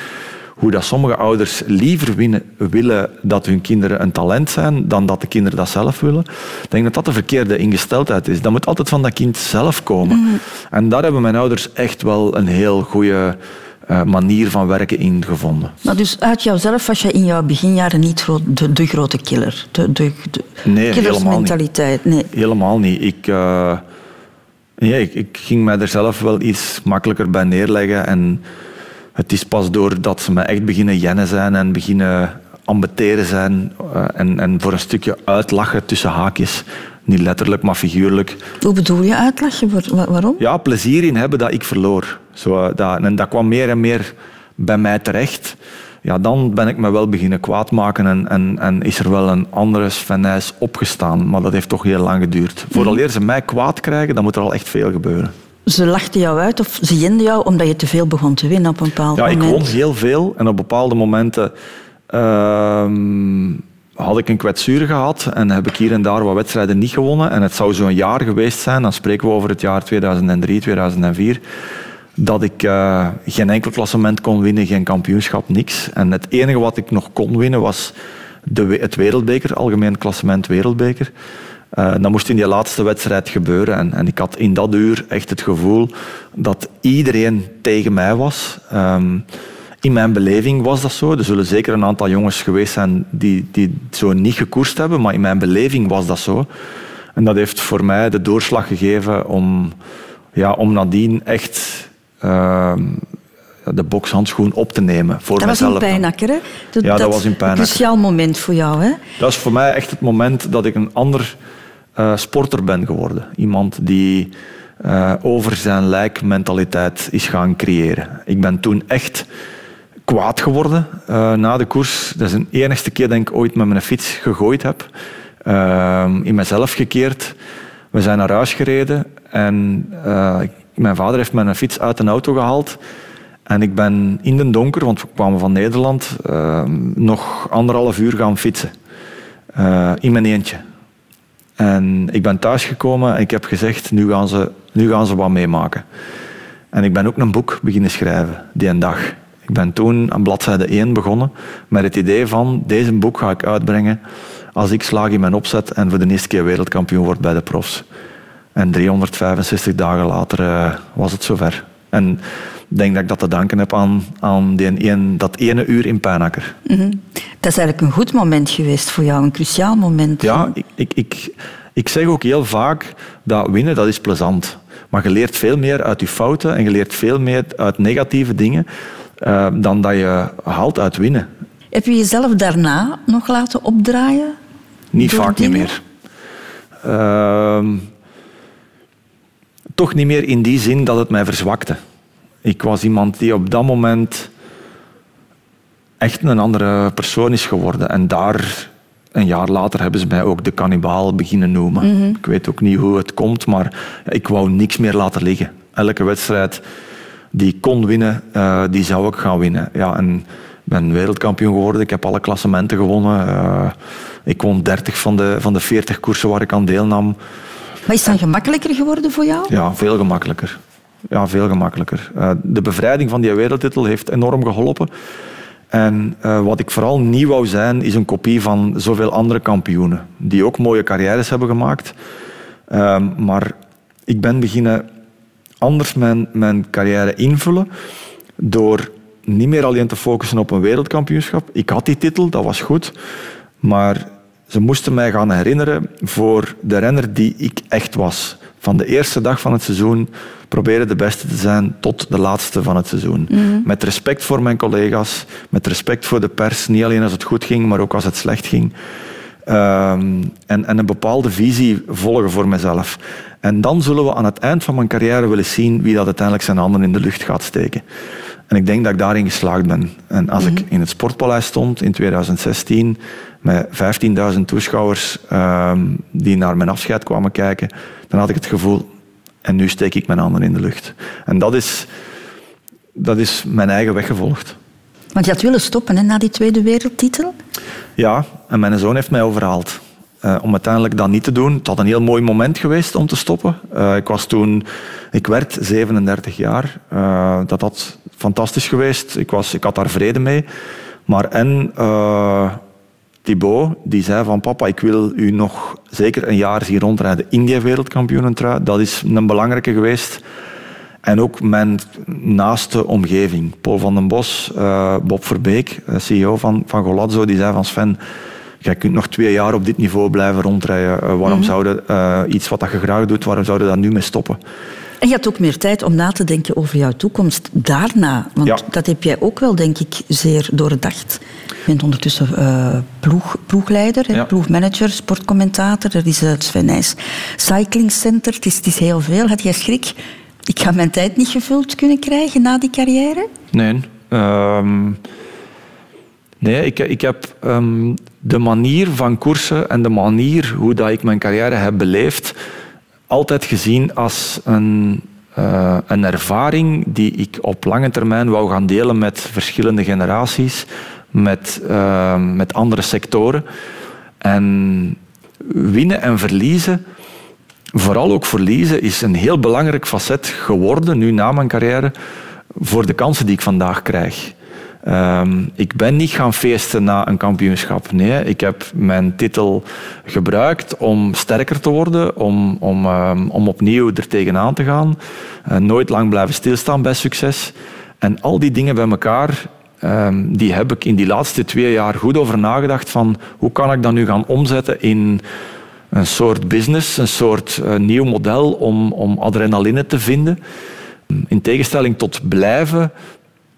hoe dat sommige ouders liever winnen, willen dat hun kinderen een talent zijn dan dat de kinderen dat zelf willen. Ik denk dat dat de verkeerde ingesteldheid is. Dat moet altijd van dat kind zelf komen. En daar hebben mijn ouders echt wel een heel goede eh, manier van werken ingevonden. Maar dus uit jouzelf was je in jouw beginjaren niet de, de grote killer. De, de, Nee, killersmentaliteit. Nee. Helemaal niet. Ik, nee, ik, ik ging mij er zelf wel iets makkelijker bij neerleggen. En het is pas doordat ze me echt beginnen jennen zijn en beginnen ambeteren zijn eh, en, en voor een stukje uitlachen tussen haakjes. Niet letterlijk, maar figuurlijk. Hoe bedoel je uitlachen? Waar- wa- waarom? Ja, plezier in hebben dat ik verloor. Zo, eh, dat, en dat kwam meer en meer bij mij terecht. Ja, dan ben ik me wel beginnen kwaad maken en, en, en is er wel een andere Sven Nys opgestaan. Maar dat heeft toch heel lang geduurd. Vooraleer ze mij kwaad krijgen, dan moet er al echt veel gebeuren. Ze lachten jou uit of ze jenden jou omdat je te veel begon te winnen op een bepaald Ja, ik moment. won heel veel en op bepaalde momenten ehm, had ik een kwetsuur gehad en heb ik hier en daar wat wedstrijden niet gewonnen. En het zou zo'n jaar geweest zijn, dan spreken we over het jaar 2003, 2004, dat ik eh, geen enkel klassement kon winnen, geen kampioenschap, niks. En het enige wat ik nog kon winnen was de, het wereldbeker, algemeen klassement wereldbeker. Eh, dat moest in die laatste wedstrijd gebeuren. En, en ik had in dat uur echt het gevoel dat iedereen tegen mij was. Ehm, in mijn beleving was dat zo. Er zullen zeker een aantal jongens geweest zijn die, die zo niet gekoerst hebben, maar in mijn beleving was dat zo. En dat heeft voor mij de doorslag gegeven om, ja, om nadien echt ehm, de bokshandschoen op te nemen. Voor Dat was mezelf. Pijnakker, hè? Ja, dat was in Pijnakker. Een cruciaal moment voor jou, hè? Dat is voor mij echt het moment dat ik een ander eh, sporter ben geworden. Iemand die eh, over zijn lijk mentaliteit is gaan creëren. Ik ben toen echt kwaad geworden eh, na de koers. Dat is de enigste keer dat ik ooit met mijn fiets gegooid heb. In mezelf gekeerd. We zijn naar huis gereden en mijn vader heeft mijn fiets uit een auto gehaald. En ik ben in den donker, want we kwamen van Nederland, nog anderhalf uur gaan fietsen. In mijn eentje. En ik ben thuisgekomen en ik heb gezegd, nu gaan, ze, nu gaan ze wat meemaken. En ik ben ook een boek beginnen schrijven, die een dag. Ik ben toen aan bladzijde 1 begonnen met het idee van, deze boek ga ik uitbrengen als ik slaag in mijn opzet en voor de eerste keer wereldkampioen word bij de profs. En 365 dagen later eh, was het zover. En denk dat ik dat te danken heb aan, aan die een, dat ene uur in Pijnakker. Mhm. Dat is eigenlijk een goed moment geweest voor jou, een cruciaal moment. Ja, ik, ik, ik, ik zeg ook heel vaak dat winnen, dat is plezant. Maar je leert veel meer uit je fouten en je leert veel meer uit negatieve dingen eh, dan dat je haalt uit winnen. Heb je jezelf daarna nog laten opdraaien? Niet vaak niet meer. Ehm, toch niet meer in die zin dat het mij verzwakte. Ik was iemand die op dat moment echt een andere persoon is geworden. En daar, een jaar later, hebben ze mij ook de kannibaal beginnen noemen. Mhm. Ik weet ook niet hoe het komt, maar ik wou niks meer laten liggen. Elke wedstrijd die ik kon winnen, eh, die zou ik gaan winnen. Ja, en ik ben wereldkampioen geworden. Ik heb alle klassementen gewonnen. Eh, ik won 30 van de, van de 40 koersen waar ik aan deelnam. Maar is het dan gemakkelijker geworden voor jou? Ja, veel gemakkelijker. Ja, veel gemakkelijker. Eh, de bevrijding van die wereldtitel heeft enorm geholpen. En eh, wat ik vooral niet wou zijn, is een kopie van zoveel andere kampioenen. Die ook mooie carrières hebben gemaakt. Ehm, maar ik ben beginnen anders mijn, mijn carrière invullen. Door niet meer alleen te focussen op een wereldkampioenschap. Ik had die titel, dat was goed. Maar ze moesten mij gaan herinneren voor de renner die ik echt was. Van de eerste dag van het seizoen proberen de beste te zijn tot de laatste van het seizoen. Met respect voor mijn collega's, met respect voor de pers. Niet alleen als het goed ging, maar ook als het slecht ging. Ehm, en, en een bepaalde visie volgen voor mezelf. En dan zullen we aan het eind van mijn carrière willen zien wie dat uiteindelijk zijn handen in de lucht gaat steken. En ik denk dat ik daarin geslaagd ben. En als ik in het Sportpaleis stond in 2016 met 15.000 toeschouwers ehm, die naar mijn afscheid kwamen kijken, dan had ik het gevoel, en nu steek ik mijn handen in de lucht. En dat is, dat is mijn eigen weg gevolgd. Want je had willen stoppen hè, na die tweede wereldtitel. Ja, en mijn zoon heeft mij overhaald. eh, om uiteindelijk dat niet te doen. Het had een heel mooi moment geweest om te stoppen. Eh, ik was toen, ik werd 37 jaar. Eh, dat had fantastisch geweest. Ik, was, ik had daar vrede mee. Maar en Thibaut, die zei van papa, ik wil u nog zeker een jaar zien rondrijden in die wereldkampioenentrui. Dat is een belangrijke geweest. En ook mijn naaste omgeving. Paul van den Bos, uh, Bob Verbeek, eh, CEO van, van Golazzo, die zei van Sven, jij kunt nog twee jaar op dit niveau blijven rondrijden. Uh, waarom mm zou je iets wat je graag doet, waarom zou je daar nu mee stoppen? En je had ook meer tijd om na te denken over jouw toekomst daarna. Want Ja. dat heb jij ook wel, denk ik, zeer doordacht. Bent ondertussen eh, ploeg, ploegleider, Ja. ploegmanager, sportcommentator. Er is het Sven Nys Cycling Center. Het is, het is heel veel. Had jij schrik? Ik ga mijn tijd niet gevuld kunnen krijgen na die carrière? Nee. Ehm, nee, ik, ik heb ehm, de manier van koersen en de manier hoe dat ik mijn carrière heb beleefd, altijd gezien als een, eh, een ervaring die ik op lange termijn wou gaan delen met verschillende generaties, met, ehm, met andere sectoren. En winnen en verliezen, vooral ook verliezen, is een heel belangrijk facet geworden, nu na mijn carrière, voor de kansen die ik vandaag krijg. Ehm, ik ben niet gaan feesten na een kampioenschap. Nee, ik heb mijn titel gebruikt om sterker te worden, om, om, ehm, om opnieuw er tegenaan te gaan. Eh, nooit lang blijven stilstaan bij succes. En al die dingen bij elkaar, ehm, die heb ik in die laatste twee jaar goed over nagedacht van hoe kan ik dat nu gaan omzetten in een soort business, een soort eh, nieuw model om, om adrenaline te vinden. In tegenstelling tot blijven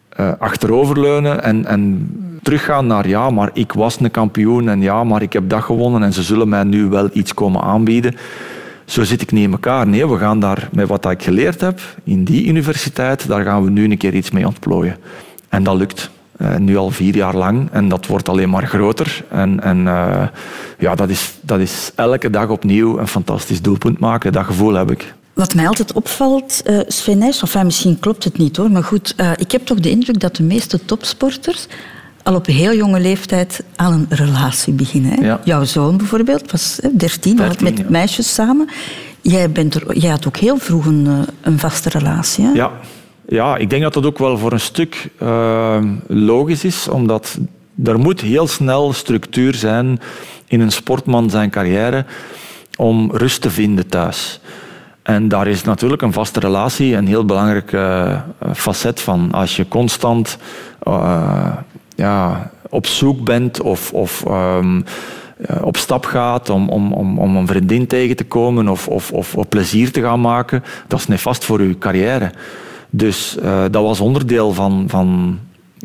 eh, achteroverleunen en, en teruggaan naar ja, maar ik was een kampioen en ja, maar ik heb dat gewonnen en ze zullen mij nu wel iets komen aanbieden. Zo zit ik niet in elkaar. Nee, we gaan daar met wat ik geleerd heb in die universiteit, daar gaan we nu een keer iets mee ontplooien. En dat lukt. Eh, nu al vier jaar lang en dat wordt alleen maar groter. En, en eh, ja, dat is, dat is elke dag opnieuw een fantastisch doelpunt maken. Dat gevoel heb ik. Wat mij altijd opvalt, eh Sven Nys, of misschien klopt het niet hoor, maar goed, eh, ik heb toch de indruk dat de meeste topsporters al op heel jonge leeftijd aan een relatie beginnen. Hè? Ja. Jouw zoon bijvoorbeeld was hè, 13, was 13, met ja. meisjes samen. Jij, bent er, jij had ook heel vroeg een, eh, een vaste relatie. Hè? Ja. Ja, ik denk dat dat ook wel voor een stuk eh, logisch is, omdat er moet heel snel structuur zijn in een sportman zijn carrière om rust te vinden thuis. En daar is natuurlijk een vaste relatie een heel belangrijk eh, facet van. Als je constant eh, ja, op zoek bent of, of ehm, eh, op stap gaat om, om, om, om een vriendin tegen te komen of, of, of, of plezier te gaan maken, dat is nefast voor je carrière. Dus eh, dat was onderdeel van, van,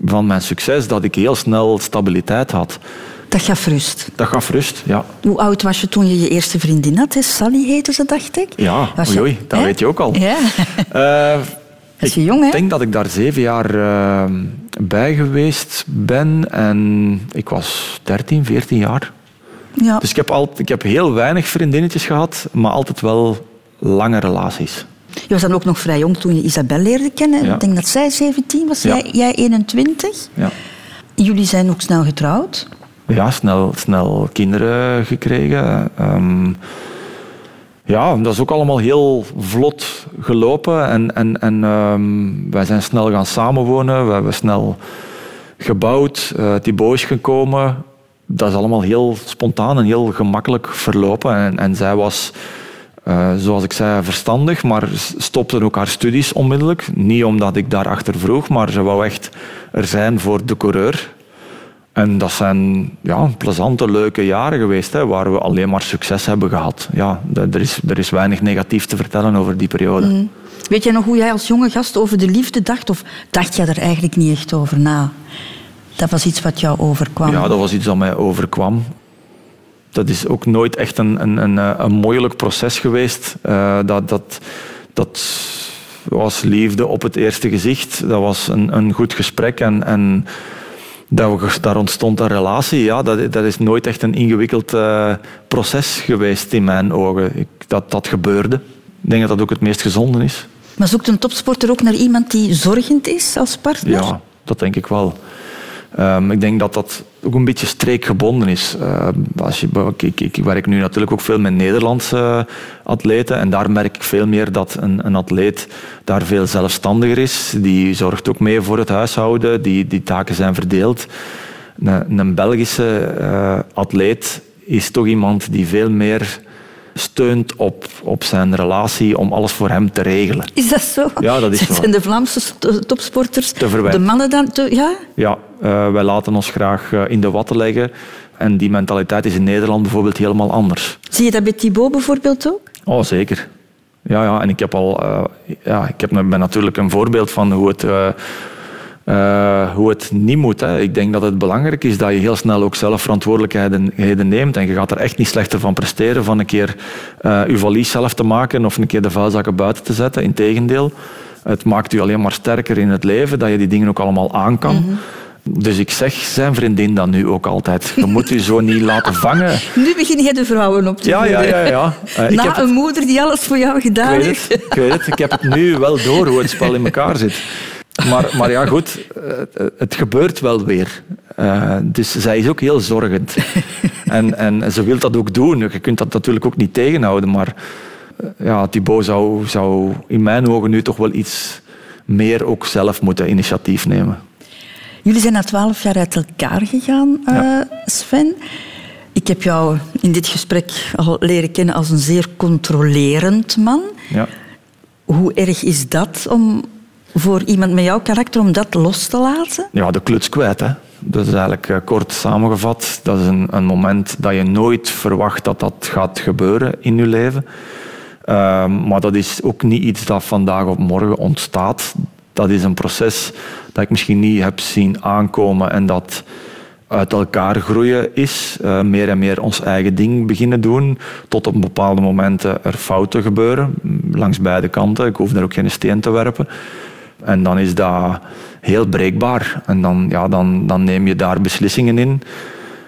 van mijn succes, dat ik heel snel stabiliteit had. Dat gaf rust. Dat gaf rust, ja. Hoe oud was je toen je je eerste vriendin had? hè? Sally heette ze, dacht ik. Ja, Was oei, dat hè? weet je ook al. Ja. (laughs) Eh, Dat is ik je jong, hè? denk dat ik daar zeven jaar eh, bij geweest ben en ik was 13, 14 jaar. ja. Dus ik heb, al, ik heb heel weinig vriendinnetjes gehad, maar altijd wel lange relaties. Je was dan ook nog vrij jong toen je Isabel leerde kennen. Ja. Ik denk dat zij 17 was, Ja. jij, jij 21. Ja, Jullie zijn ook snel getrouwd. ja snel, snel kinderen gekregen. Ehm, ja, dat is ook allemaal heel vlot gelopen. En, en, en ehm, wij zijn snel gaan samenwonen. We hebben snel gebouwd. eh Thibaut is gekomen. Dat is allemaal heel spontaan en heel gemakkelijk verlopen. En, en zij was, eh, zoals ik zei, verstandig, maar stopte ook haar studies onmiddellijk. Niet omdat ik daarachter vroeg, maar ze wou echt er zijn voor de coureur. En dat zijn ja, plezante, leuke jaren geweest, hè, waar we alleen maar succes hebben gehad. Ja, er is, er is weinig negatief te vertellen over die periode. Weet jij nog hoe jij als jonge gast over de liefde dacht? Of dacht jij er eigenlijk niet echt over na? Dat was iets wat jou overkwam. Ja, dat was iets dat mij overkwam. Dat is ook nooit echt een, een, een, eh, een moeilijk proces geweest. Eh, dat, dat, dat was liefde op het eerste gezicht. Dat was een, een goed gesprek en, en dat we, daar ontstond een relatie. Ja, dat, dat is nooit echt een ingewikkeld eh, proces geweest in mijn ogen. Ik, dat, dat gebeurde. Ik denk dat dat ook het meest gezonde is. Maar zoekt een topsporter ook naar iemand die zorgend is als partner? Ja, dat denk ik wel. Ehm, ik denk dat dat ook een beetje streekgebonden is. Ehm, als je, ik, ik, werk nu natuurlijk ook veel met Nederlandse atleten en daar merk ik veel meer dat een, een atleet daar veel zelfstandiger is. Die zorgt ook mee voor het huishouden, die, die taken zijn verdeeld. Een, een Belgische eh, atleet is toch iemand die veel meer steunt op, op zijn relatie om alles voor hem te regelen. Is dat zo? Ja, dat is (laughs) zo. Zijn de Vlaamse topsporters, de mannen dan... Te, ja? Ja, eh, wij laten ons graag eh, in de watten leggen. En die mentaliteit is in Nederland bijvoorbeeld helemaal anders. Zie je dat bij Thibaut bijvoorbeeld ook? Oh, zeker. Ja, ja, en ik heb al, eh, ja, ik heb, ben natuurlijk een voorbeeld van hoe het, hoe het niet moet. Hè. Ik denk dat het belangrijk is dat je heel snel ook zelf verantwoordelijkheden neemt. En je gaat er echt niet slechter van presteren van een keer je valies zelf te maken of een keer de vuilzakken buiten te zetten. Integendeel, het maakt u alleen maar sterker in het leven dat je die dingen ook allemaal aan kan. Dus ik zeg zijn vriendin dan nu ook altijd. Je moet u zo niet laten vangen. Nu begin je de vrouwen op te Ja, ja, ja. ja. Eh, ik Na heb het- een moeder die alles voor jou gedaan ik heeft. het, ik weet het. Ik heb het nu wel door hoe het spel in elkaar zit. Maar, maar ja, goed. Het gebeurt wel weer. Eh, dus zij is ook heel zorgend. En, en ze wil dat ook doen. Je kunt dat natuurlijk ook niet tegenhouden. Maar eh, ja, Thibaut zou, zou in mijn ogen nu toch wel iets meer ook zelf moeten initiatief nemen. Jullie zijn na twaalf jaar uit elkaar gegaan, eh. Sven. Ik heb jou in dit gesprek al leren kennen als een zeer controlerend man. Ja. Hoe erg is dat om voor iemand met jouw karakter om dat los te laten? ja, de kluts kwijt. Hè. Dat is eigenlijk eh, kort samengevat. Dat is een, een moment dat je nooit verwacht dat dat gaat gebeuren in je leven. Ehm, maar dat is ook niet iets dat vandaag op morgen ontstaat. Dat is een proces dat ik misschien niet heb zien aankomen en dat uit elkaar groeien is. Eh, meer en meer ons eigen ding beginnen doen. Tot op bepaalde momenten er fouten gebeuren. Langs beide kanten. Ik hoef daar ook geen steen te werpen. En dan is dat heel breekbaar. En dan, ja, dan, dan neem je daar beslissingen in.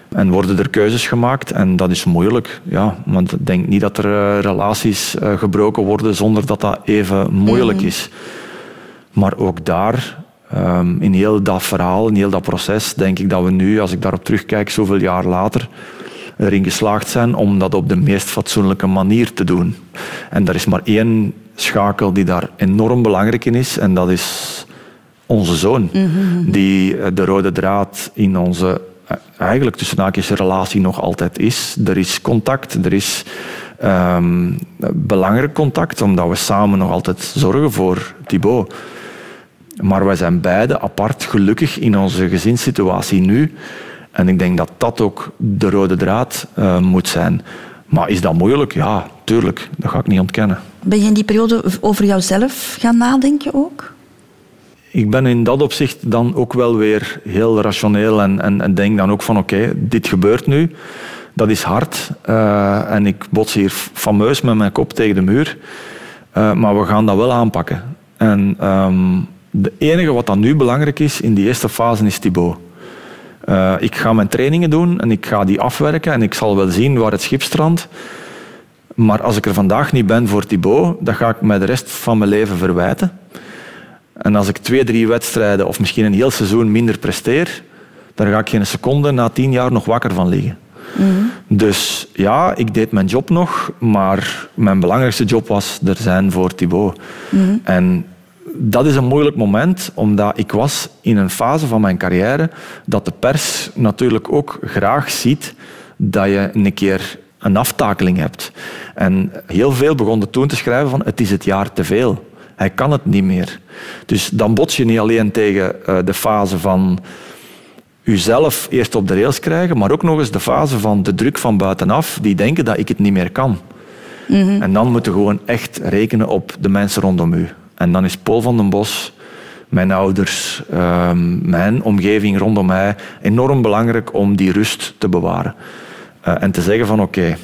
En worden er keuzes gemaakt. En dat is moeilijk. Ja, want ik denk niet dat er eh, relaties eh, gebroken worden zonder dat dat even moeilijk is. Maar ook daar, ehm, in heel dat verhaal, in heel dat proces, denk ik dat we nu, als ik daarop terugkijk, zoveel jaar later, erin geslaagd zijn om dat op de meest fatsoenlijke manier te doen. En er is maar één schakel die daar enorm belangrijk in is, en dat is onze zoon. Die eh, de rode draad in onze, eh, eigenlijk tussen haakjes, relatie nog altijd is. Er is contact, er is ehm, belangrijk contact, omdat we samen nog altijd zorgen voor Thibaut. Maar wij zijn beide apart gelukkig in onze gezinssituatie nu. En ik denk dat dat ook de rode draad eh, moet zijn. Maar is dat moeilijk? Ja, tuurlijk. Dat ga ik niet ontkennen. Ben je in die periode over jouzelf gaan nadenken ook? Ik ben in dat opzicht dan ook wel weer heel rationeel en, en, en denk dan ook van oké, dit gebeurt nu. Dat is hard eh, en ik bots hier fameus met mijn kop tegen de muur. Eh, maar we gaan dat wel aanpakken. En ehm de enige wat dan nu belangrijk is in die eerste fase is Thibaut. Eh, ik ga mijn trainingen doen en ik ga die afwerken en ik zal wel zien waar het schip strandt. Maar als ik er vandaag niet ben voor Thibaut, dan ga ik mij de rest van mijn leven verwijten. En als ik twee, drie wedstrijden of misschien een heel seizoen minder presteer, dan ga ik geen seconde na tien jaar nog wakker van liggen. Dus ja, ik deed mijn job nog, maar mijn belangrijkste job was er zijn voor Thibaut. En dat is een moeilijk moment, omdat ik was in een fase van mijn carrière dat de pers natuurlijk ook graag ziet dat je een keer een aftakeling hebt. En heel veel begonnen toen te schrijven van het is het jaar te veel. Hij kan het niet meer. Dus dan bots je niet alleen tegen eh, de fase van uzelf eerst op de rails krijgen, maar ook nog eens de fase van de druk van buitenaf, die denken dat ik het niet meer kan. En dan moeten we gewoon echt rekenen op de mensen rondom u. En dan is Paul van den Bos, mijn ouders, ehm, mijn omgeving rondom mij enorm belangrijk om die rust te bewaren. Eh, en te zeggen van oké,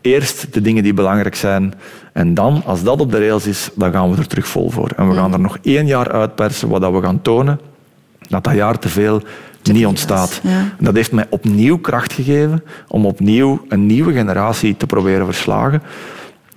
eerst de dingen die belangrijk zijn en dan, als dat op de rails is, dan gaan we er terug vol voor. En we gaan er nog één jaar uitpersen wat we gaan tonen dat dat jaar te veel niet ontstaat. ja. Dat heeft mij opnieuw kracht gegeven om opnieuw een nieuwe generatie te proberen verslagen.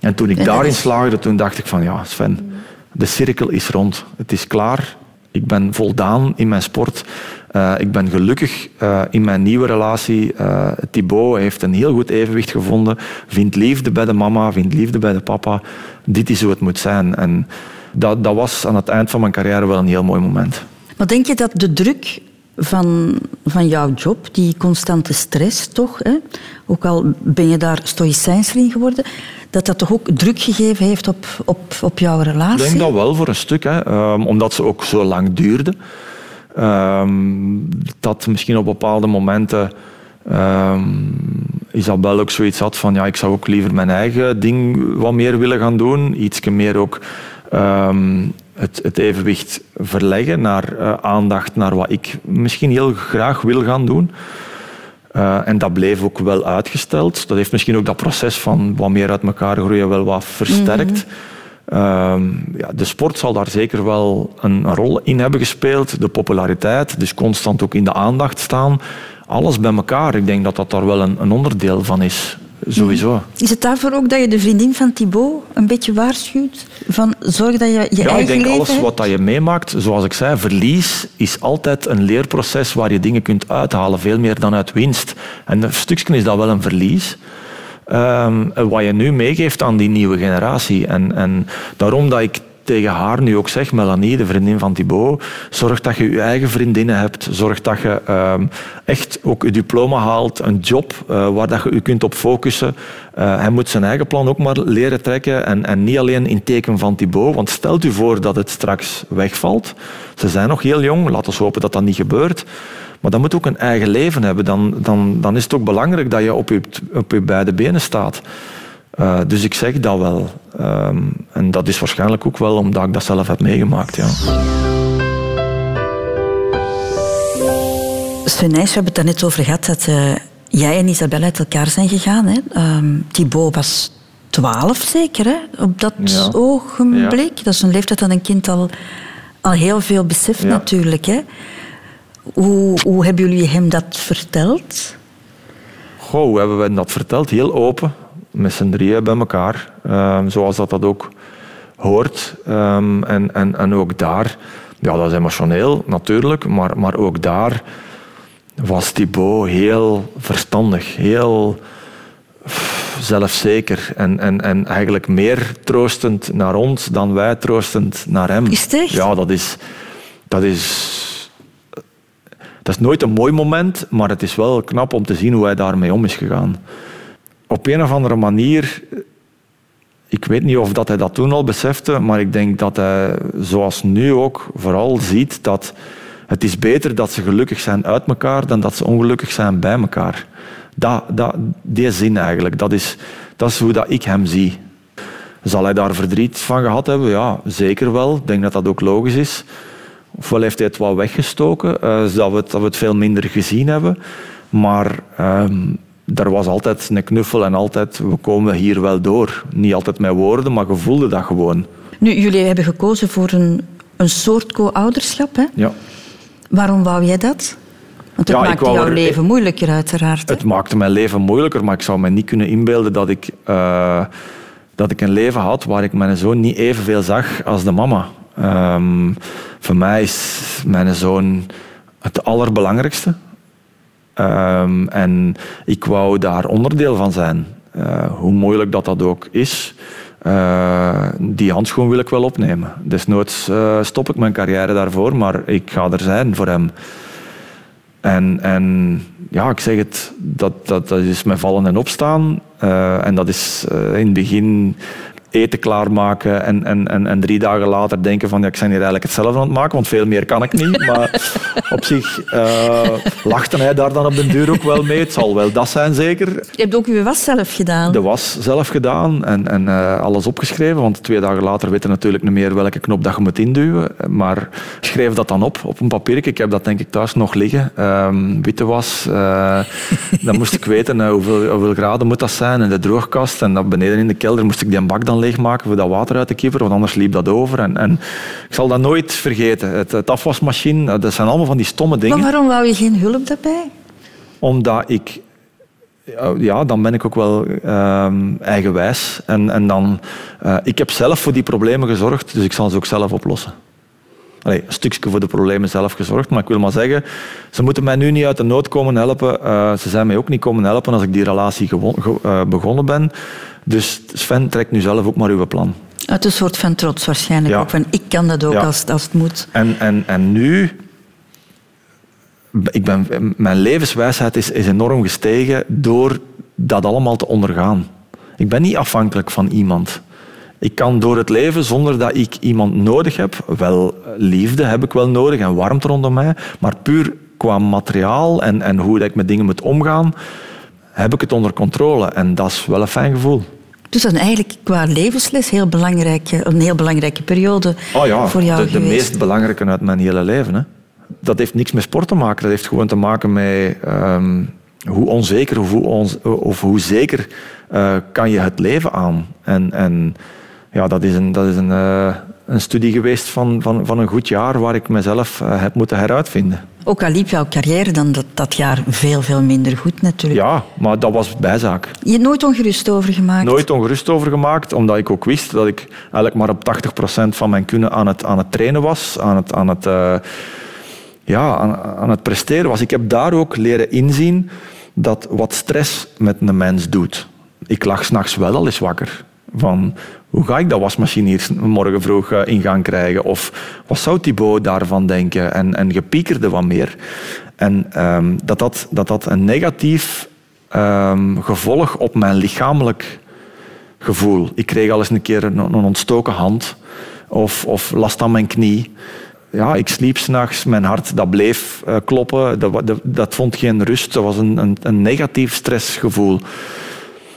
En toen ik daarin slaagde, toen dacht ik van ja, Sven, de cirkel is rond. Het is klaar. Ik ben voldaan in mijn sport. Eh, ik ben gelukkig eh, in mijn nieuwe relatie. Eh Thibaut heeft een heel goed evenwicht gevonden. Vindt liefde bij de mama, vindt liefde bij de papa. Dit is hoe het moet zijn. En dat, dat was aan het eind van mijn carrière wel een heel mooi moment. Maar denk je dat de druk van, van jouw job, die constante stress toch, hè? ook al ben je daar stoïcijns in geworden, dat dat toch ook druk gegeven heeft op, op, op jouw Ik relatie? denk dat wel voor een stuk, hè. Ehm, omdat ze ook zo lang duurde. Ehm, dat misschien op bepaalde momenten ehm, Isabel ook zoiets had van ja, ik zou ook liever mijn eigen ding wat meer willen gaan doen. Iets meer ook het, het evenwicht verleggen naar eh, aandacht naar wat ik misschien heel graag wil gaan doen. Eh, en dat bleef ook wel uitgesteld. Dat heeft misschien ook dat proces van wat meer uit elkaar groeien wel wat versterkt. Ehm, ja, de sport zal daar zeker wel een, een rol in hebben gespeeld. De populariteit, dus constant ook in de aandacht staan. Alles bij elkaar. Ik denk dat dat daar wel een, een onderdeel van is. Sowieso. Is het daarvoor ook dat je de vriendin van Thibaut een beetje waarschuwt? Van zorg dat je je Ja, eigen ik denk leven alles hebt? wat dat je meemaakt, zoals ik zei, verlies is altijd een leerproces waar je dingen kunt uithalen, veel meer dan uit winst. En een stukje is dat wel een verlies. Ehm, wat je nu meegeeft aan die nieuwe generatie. En, en daarom dat ik tegen haar nu ook zeg, Melanie, de vriendin van Thibaut, zorg dat je je eigen vriendinnen hebt. Zorg dat je ehm, echt ook je diploma haalt, een job eh, waar dat je je kunt op focussen. Eh, hij moet zijn eigen plan ook maar leren trekken en, en niet alleen in teken van Thibaut. Want stelt u voor dat het straks wegvalt. Ze zijn nog heel jong, laten we hopen dat dat niet gebeurt. Maar dat moet ook een eigen leven hebben. Dan, dan, dan is het ook belangrijk dat je op je, op je beide benen staat. Eh, dus ik zeg dat wel. Ehm, en dat is waarschijnlijk ook wel omdat ik dat zelf heb meegemaakt. Ja. Sven Nijs, we hebben het daar net over gehad dat eh, jij en Isabelle uit elkaar zijn gegaan. Hè? Ehm, Thibaut was twaalf zeker, hè? op dat Ja. ogenblik. Dat is een leeftijd dat een kind al, al heel veel beseft Ja. natuurlijk. Hè? Hoe, hoe hebben jullie hem dat verteld? Goh, hoe hebben we dat verteld? Heel open, met z'n drieën bij elkaar. Ehm, zoals dat, dat ook hoort. Ehm, en, en, en ook daar, ja, dat is emotioneel natuurlijk, maar, maar ook daar was Thibaut heel verstandig, heel zelfzeker en, en, en eigenlijk meer troostend naar ons dan wij troostend naar hem. Is het echt? Ja, dat is, dat is dat is nooit een mooi moment, maar het is wel knap om te zien hoe hij daarmee om is gegaan. Op een of andere manier, ik weet niet of dat hij dat toen al besefte, maar ik denk dat hij, zoals nu ook, vooral ziet dat het is beter dat ze gelukkig zijn uit elkaar dan dat ze ongelukkig zijn bij elkaar. Dat, dat, die zin eigenlijk, dat is, dat is hoe dat ik hem zie. Zal hij daar verdriet van gehad hebben? Ja, zeker wel. Ik denk dat dat ook logisch is. Ofwel heeft hij het wat weggestoken, zodat we dat we het veel minder gezien hebben. Maar ehm, er was altijd een knuffel en altijd, we komen hier wel door. Niet altijd met woorden, maar je voelde dat gewoon. Nu, jullie hebben gekozen voor een, een soort co-ouderschap. Hè? Ja. Waarom wou jij dat? Want het Ja, maakte jouw er- leven moeilijker, uiteraard. hè? Het maakte mijn leven moeilijker, maar ik zou me niet kunnen inbeelden dat ik, eh, dat ik een leven had waar ik mijn zoon niet evenveel zag als de mama. Ehm, voor mij is mijn zoon het allerbelangrijkste. Ehm, en ik wou daar onderdeel van zijn. Eh, hoe moeilijk dat dat ook is. Eh, die handschoen wil ik wel opnemen. Desnoods eh, stop ik mijn carrière daarvoor, maar ik ga er zijn voor hem. En, en ja, ik zeg het, dat, dat, dat is met vallen en opstaan. En dat is in het begin eten klaarmaken en, en, en, en drie dagen later denken van ja, ik ben hier eigenlijk hetzelfde aan het maken, want veel meer kan ik niet. Maar (laughs) op zich eh, lachte hij daar dan op den duur ook wel mee. Het zal wel dat zijn zeker. Je hebt ook je was zelf gedaan. De was zelf gedaan en, en eh, alles opgeschreven, want twee dagen later weet je natuurlijk niet meer welke knop dat je moet induwen. Maar ik schreef dat dan op, op een papiertje. Ik heb dat denk ik thuis nog liggen. Ehm, witte was. eh, dan moest ik (laughs) weten hoeveel, hoeveel graden moet dat zijn in de droogkast. En dan beneden in de kelder moest ik die bak dan leegmaken voor dat water uit te kieperen, want anders liep dat over. En, en ik zal dat nooit vergeten. Het, het afwasmachine, eh, dat zijn allemaal van die stomme dingen Maar waarom wou je geen hulp daarbij? omdat ik... ja, Ja, dan ben ik ook wel ehm, eigenwijs. En, en dan... eh, ik heb zelf voor die problemen gezorgd, dus ik zal ze ook zelf oplossen. Allee, een stukje voor de problemen zelf gezorgd, maar ik wil maar zeggen, ze moeten mij nu niet uit de nood komen helpen. Eh, ze zijn mij ook niet komen helpen als ik die relatie ge- eh, begonnen ben. Dus Sven, trek nu zelf ook maar uw plan. Uit een soort van trots waarschijnlijk Ja. ook. Van, ik kan dat ook Ja. als, het- als het moet. En, en, en nu ik ben, mijn levenswijsheid is, is enorm gestegen door dat allemaal te ondergaan. Ik ben niet afhankelijk van iemand. Ik kan door het leven zonder dat ik iemand nodig heb. Wel, liefde heb ik wel nodig en warmte rondom mij. Maar puur qua materiaal en, en hoe dat ik met dingen moet omgaan, heb ik het onder controle. En dat is wel een fijn gevoel. Dus dat is eigenlijk qua levensles heel belangrijke, een heel belangrijke periode Oh ja, voor jou de, de geweest. meest belangrijke uit mijn hele leven. Hè. Dat heeft niks met sport te maken. Dat heeft gewoon te maken met ehm, hoe onzeker of hoe, of hoe zeker eh, kan je het leven aan. En, en ja, dat is een, dat is een, eh, een studie geweest van, van, van een goed jaar waar ik mezelf eh, heb moeten heruitvinden. Ook al liep jouw carrière dan dat, dat jaar veel, veel minder goed natuurlijk. Ja, maar dat was bijzaak. Je hebt nooit ongerust over gemaakt. Nooit ongerust over gemaakt, omdat ik ook wist dat ik eigenlijk maar op 80% van mijn kunnen aan het, aan het trainen was, aan het, aan, het, eh, ja, aan, aan het presteren was. Ik heb daar ook leren inzien dat wat stress met een mens doet. Ik lag s'nachts wel al eens wakker. Van, hoe ga ik dat wasmachine hier morgen vroeg eh, in gang krijgen? Of wat zou Thibaut daarvan denken? En, en je piekerde wat meer. En ehm, dat, dat, dat dat een negatief ehm, gevolg op mijn lichamelijk gevoel. Ik kreeg al eens een keer een, ontstoken hand of, of last aan mijn knie. Ja, ik sliep s'nachts, mijn hart dat bleef eh, kloppen, dat, dat, dat vond geen rust. Dat was een, een, een negatief stressgevoel.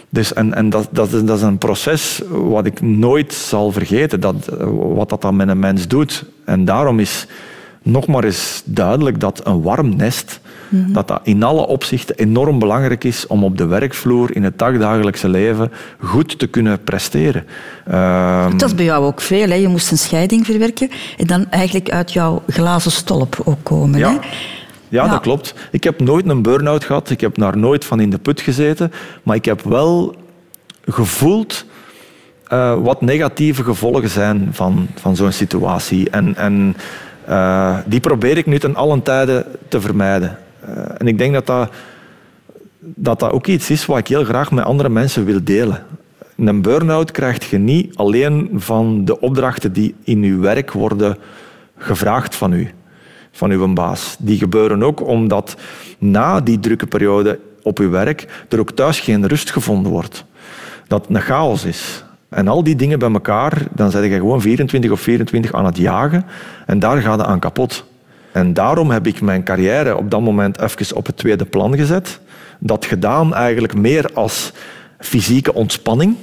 Dus, en en dat, dat, is, dat is een proces wat ik nooit zal vergeten, dat, wat dat dan met een mens doet. En daarom is nog maar eens duidelijk dat een warm nest, dat dat in alle opzichten enorm belangrijk is om op de werkvloer, in het dagdagelijkse leven, goed te kunnen presteren. Ehm, Dat is bij jou ook veel. Hè? Je moest een scheiding verwerken en dan eigenlijk uit jouw glazen stolp ook komen. Ja. Hè? Ja, dat klopt. Ik heb nooit een burn-out gehad. Ik heb daar nooit van in de put gezeten. Maar ik heb wel gevoeld eh, wat negatieve gevolgen zijn van, van zo'n situatie. En, en eh, die probeer ik nu ten allen tijde te vermijden. Eh, en ik denk dat dat, dat dat ook iets is wat ik heel graag met andere mensen wil delen. Een burn-out krijg je niet alleen van de opdrachten die in uw werk worden gevraagd van u, van uw baas. Die gebeuren ook omdat na die drukke periode op uw werk er ook thuis geen rust gevonden wordt. Dat een chaos is. En al die dingen bij elkaar, dan zet je gewoon 24 of 24 aan het jagen en daar gaat het aan kapot. En daarom heb ik mijn carrière op dat moment even op het tweede plan gezet. Dat gedaan eigenlijk meer als fysieke ontspanning,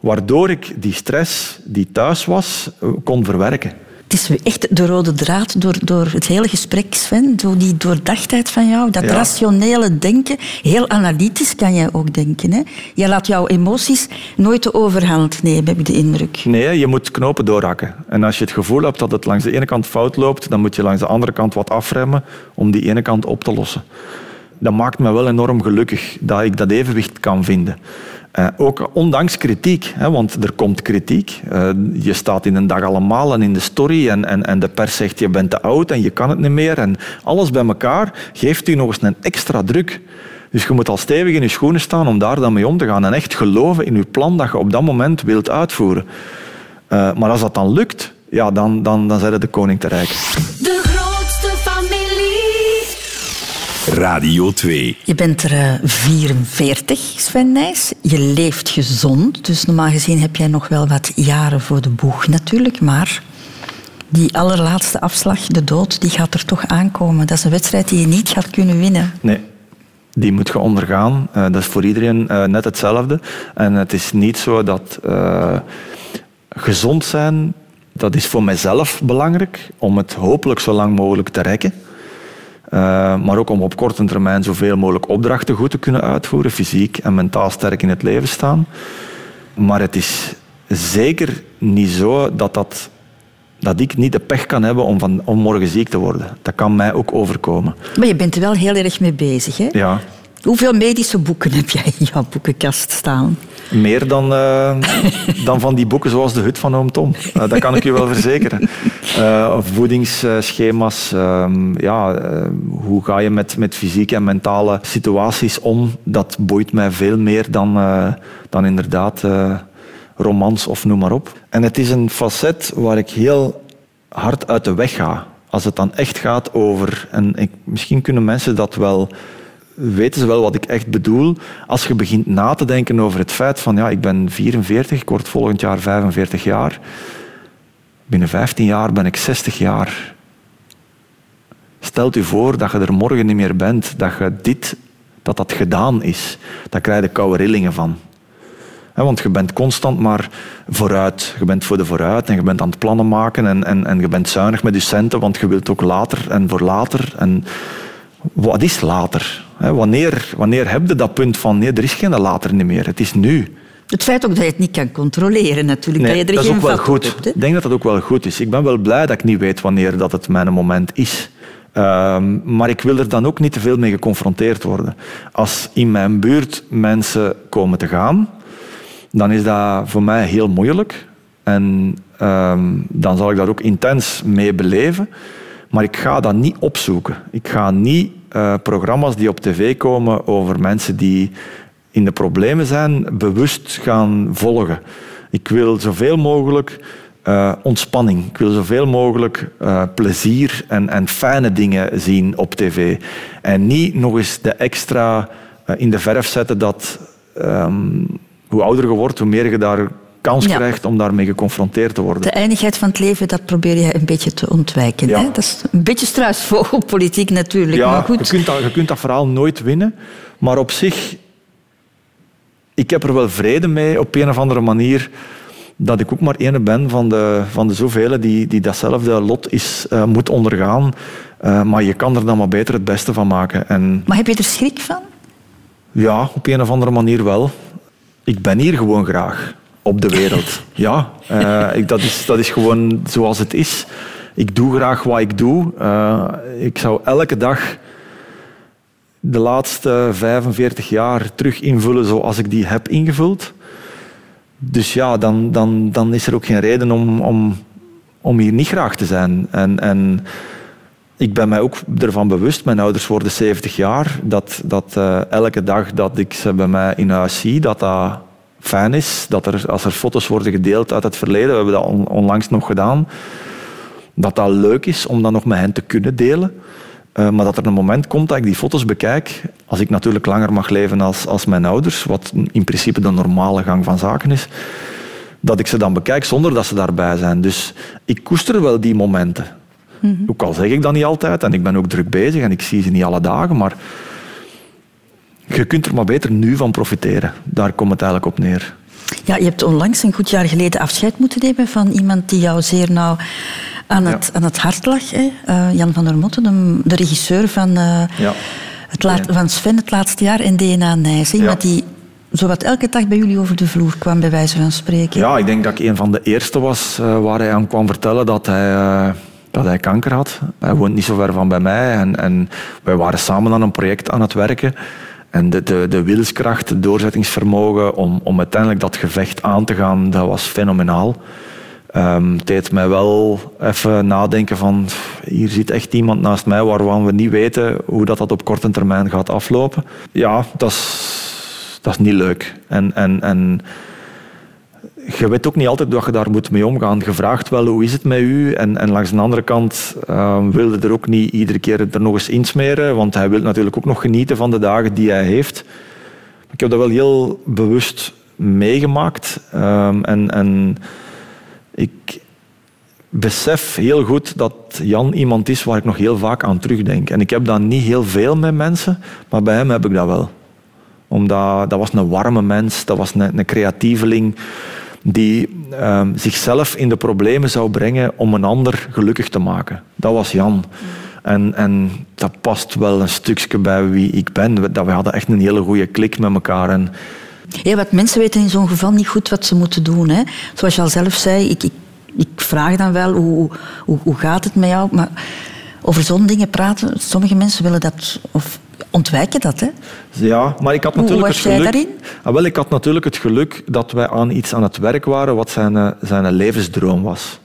waardoor ik die stress die thuis was, kon verwerken. Is echt de rode draad door, door het hele gesprek, Sven. Door die doordachtheid van jou, dat Ja. rationele denken. Heel analytisch kan jij ook denken. Hè? Je laat jouw emoties nooit de overhand nemen, heb ik de indruk. Nee, je moet knopen doorhakken. En als je het gevoel hebt dat het langs de ene kant fout loopt, dan moet je langs de andere kant wat afremmen om die ene kant op te lossen. Dat maakt me wel enorm gelukkig dat ik dat evenwicht kan vinden. Eh, ook ondanks kritiek, hè, want er komt kritiek. Eh, je staat in een dag allemaal en in de story en, en, en de pers zegt je bent te oud en je kan het niet meer. En alles bij elkaar geeft u nog eens een extra druk. Dus je moet al stevig in je schoenen staan om daar dan mee om te gaan en echt geloven in je plan dat je op dat moment wilt uitvoeren. Eh, maar als dat dan lukt, ja, dan, dan, dan zijn je de koning te rijk. Radio 2. Je bent er eh, 44, Sven Nijs. Je leeft gezond, dus normaal gezien heb jij nog wel wat jaren voor de boeg natuurlijk. Maar die allerlaatste afslag, de dood, die gaat er toch aankomen. Dat is een wedstrijd die je niet gaat kunnen winnen. Nee, die moet je ondergaan. Eh, dat is voor iedereen eh, net hetzelfde. En het is niet zo dat eh, gezond zijn, dat is voor mijzelf belangrijk, om het hopelijk zo lang mogelijk te rekken. Eh, maar ook om op korte termijn zoveel mogelijk opdrachten goed te kunnen uitvoeren, fysiek en mentaal sterk in het leven staan. Maar het is zeker niet zo dat, dat, dat ik niet de pech kan hebben om, van, om morgen ziek te worden. Dat kan mij ook overkomen. Maar je bent er wel heel erg mee bezig. Hè? Ja, Hoeveel medische boeken heb jij in jouw boekenkast staan? Meer dan, eh, (laughs) dan van die boeken zoals De Hut van Oom Tom. Eh, dat kan ik je wel verzekeren. Of voedingsschema's. ehm, ja, hoe ga je met, met fysieke en mentale situaties om? Dat boeit mij veel meer dan, dan inderdaad romans of noem maar op. En het is een facet waar ik heel hard uit de weg ga. als het dan echt gaat over, en ik, misschien kunnen mensen dat wel, weten ze wel wat ik echt bedoel, als je begint na te denken over het feit van, ja, ik ben 44, ik word volgend jaar 45 jaar, binnen 15 jaar ben ik 60 jaar. Stelt u voor dat je er morgen niet meer bent, dat je dit, dat dat gedaan is. Daar krijg je koude rillingen van. Want je bent constant maar vooruit. Je bent voor de vooruit en je bent aan het plannen maken en, en, en je bent zuinig met je centen, want je wilt ook later en voor later. En wat is later? Wanneer, wanneer heb je dat punt van nee, er is geen later niet meer, het is nu. Het feit ook dat je het niet kan controleren natuurlijk, Nee, dat je er dat is ook wel goed. hebt. Ik denk dat dat ook wel goed is. Ik ben wel blij dat ik niet weet wanneer dat het mijn moment is. Ehm, maar ik wil er dan ook niet te veel mee geconfronteerd worden. Als in mijn buurt mensen komen te gaan, dan is dat voor mij heel moeilijk. En ehm, dan zal ik dat ook intens mee beleven. Maar ik ga dat niet opzoeken. Ik ga niet eh, programma's die op tv komen over mensen die in de problemen zijn, bewust gaan volgen. Ik wil zoveel mogelijk eh, ontspanning. Ik wil zoveel mogelijk eh, plezier en, en fijne dingen zien op tv. En niet nog eens de extra in de verf zetten dat ehm, hoe ouder je wordt, hoe meer je daar kans Ja. krijgt om daarmee geconfronteerd te worden. De eindigheid van het leven, dat probeer je een beetje te ontwijken. Ja. Hè? Dat is een beetje struisvogelpolitiek natuurlijk. Ja, maar je goed. kunt, dat, je kunt dat verhaal nooit winnen. Maar op zich, ik heb er wel vrede mee op een of andere manier dat ik ook maar ene ben van de, van de zoveel die, die datzelfde lot is, eh, moet ondergaan. Eh, maar je kan er dan maar beter het beste van maken. En Maar heb je er schrik van? ja, op een of andere manier wel. Ik ben hier gewoon graag op de wereld. (laughs) Ja, eh, ik, dat, is, dat is gewoon zoals het is. Ik doe graag wat ik doe. Eh, ik zou elke dag de laatste 45 jaar terug invullen zoals ik die heb ingevuld. Dus ja, dan, dan, dan is er ook geen reden om, om, om hier niet graag te zijn. En, en ik ben mij ook ervan bewust, mijn ouders worden 70 jaar, dat, dat eh, elke dag dat ik ze bij mij in huis zie, dat dat fijn is. Dat er, als er foto's worden gedeeld uit het verleden, we hebben dat on- onlangs nog gedaan, dat dat leuk is om dat nog met hen te kunnen delen. Eh, maar dat er een moment komt dat ik die foto's bekijk, als ik natuurlijk langer mag leven als, als mijn ouders, wat in principe de normale gang van zaken is, dat ik ze dan bekijk zonder dat ze daarbij zijn. Dus ik koester wel die momenten. Ook al zeg ik dat niet altijd en ik ben ook druk bezig en ik zie ze niet alle dagen, maar je kunt er maar beter nu van profiteren. Daar komt het eigenlijk op neer. Ja, je hebt onlangs een goed jaar geleden afscheid moeten nemen van iemand die jou zeer nauw aan het, aan het hart lag. Hè? Eh, Jan van der Motten, de, de regisseur van, eh, Ja. het laat- van Sven het laatste jaar en DNA Nijs. Iemand Ja. die zowat elke dag bij jullie over de vloer kwam, bij wijze van spreken. Ja, ik denk dat ik een van de eerste was eh, waar hij aan kwam vertellen dat hij, dat hij kanker had. Hij woont niet zo ver van bij mij en, en wij waren samen aan een project aan het werken. En de, de, wilskracht, het doorzettingsvermogen om, om uiteindelijk dat gevecht aan te gaan, dat was fenomenaal. Ehm het deed mij wel even nadenken van, hier zit echt iemand naast mij waarvan we niet weten hoe dat, dat op korte termijn gaat aflopen. Ja, dat is, dat niet leuk. En, en, en je weet ook niet altijd dat je daar moet mee omgaan. Je vraagt wel hoe is het met u en, en langs de andere kant uh, wilde er ook niet iedere keer er nog eens insmeren, want hij wil natuurlijk ook nog genieten van de dagen die hij heeft. Ik heb dat wel heel bewust meegemaakt um, en, en ik besef heel goed dat Jan iemand is waar ik nog heel vaak aan terugdenk. En ik heb dat niet heel veel met mensen, maar bij hem heb ik dat wel. Omdat dat was een warme mens, dat was een, een creatieveling die um, zichzelf in de problemen zou brengen om een ander gelukkig te maken. Dat was Jan. En, en dat past wel een stukje bij wie ik ben. We, dat we hadden echt een hele goede klik met elkaar. En Ja, wat mensen weten in zo'n geval niet goed wat ze moeten doen. Hè. Zoals je al zelf zei, ik, ik, ik vraag dan wel hoe, hoe, hoe gaat het met jou. Maar over zo'n dingen praten, sommige mensen willen dat of ontwijken dat. Hè. Ja, maar ik had Hoe natuurlijk was het jij geluk. daarin? Ah, wel, ik had natuurlijk het geluk dat wij aan iets aan het werk waren wat zijn, eh, zijn levensdroom was.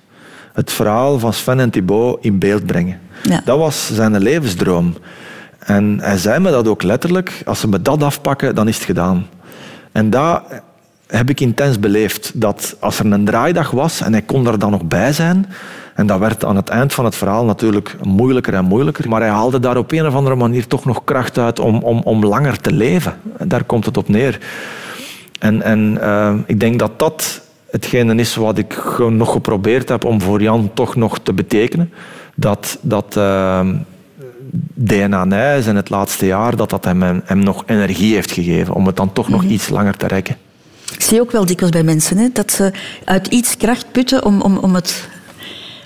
Het verhaal van Sven en Thibaut in beeld brengen. Ja. Dat was zijn levensdroom. En hij zei me dat ook letterlijk. Als ze me dat afpakken, dan is het gedaan. En dat heb ik intens beleefd. Dat als er een draaidag was en hij kon er dan nog bij zijn, En dat werd aan het eind van het verhaal natuurlijk moeilijker en moeilijker. Maar hij haalde daar op een of andere manier toch nog kracht uit om, om, om langer te leven. En daar komt het op neer. En, en eh, ik denk dat dat hetgene is wat ik gewoon nog geprobeerd heb om voor Jan toch nog te betekenen. Dat, dat uh, DNA Nijs in het laatste jaar dat dat hem, hem nog energie heeft gegeven om het dan toch nog iets langer te rekken. Ik zie ook wel dikwijls bij mensen hè, dat ze uit iets kracht putten om, om, om het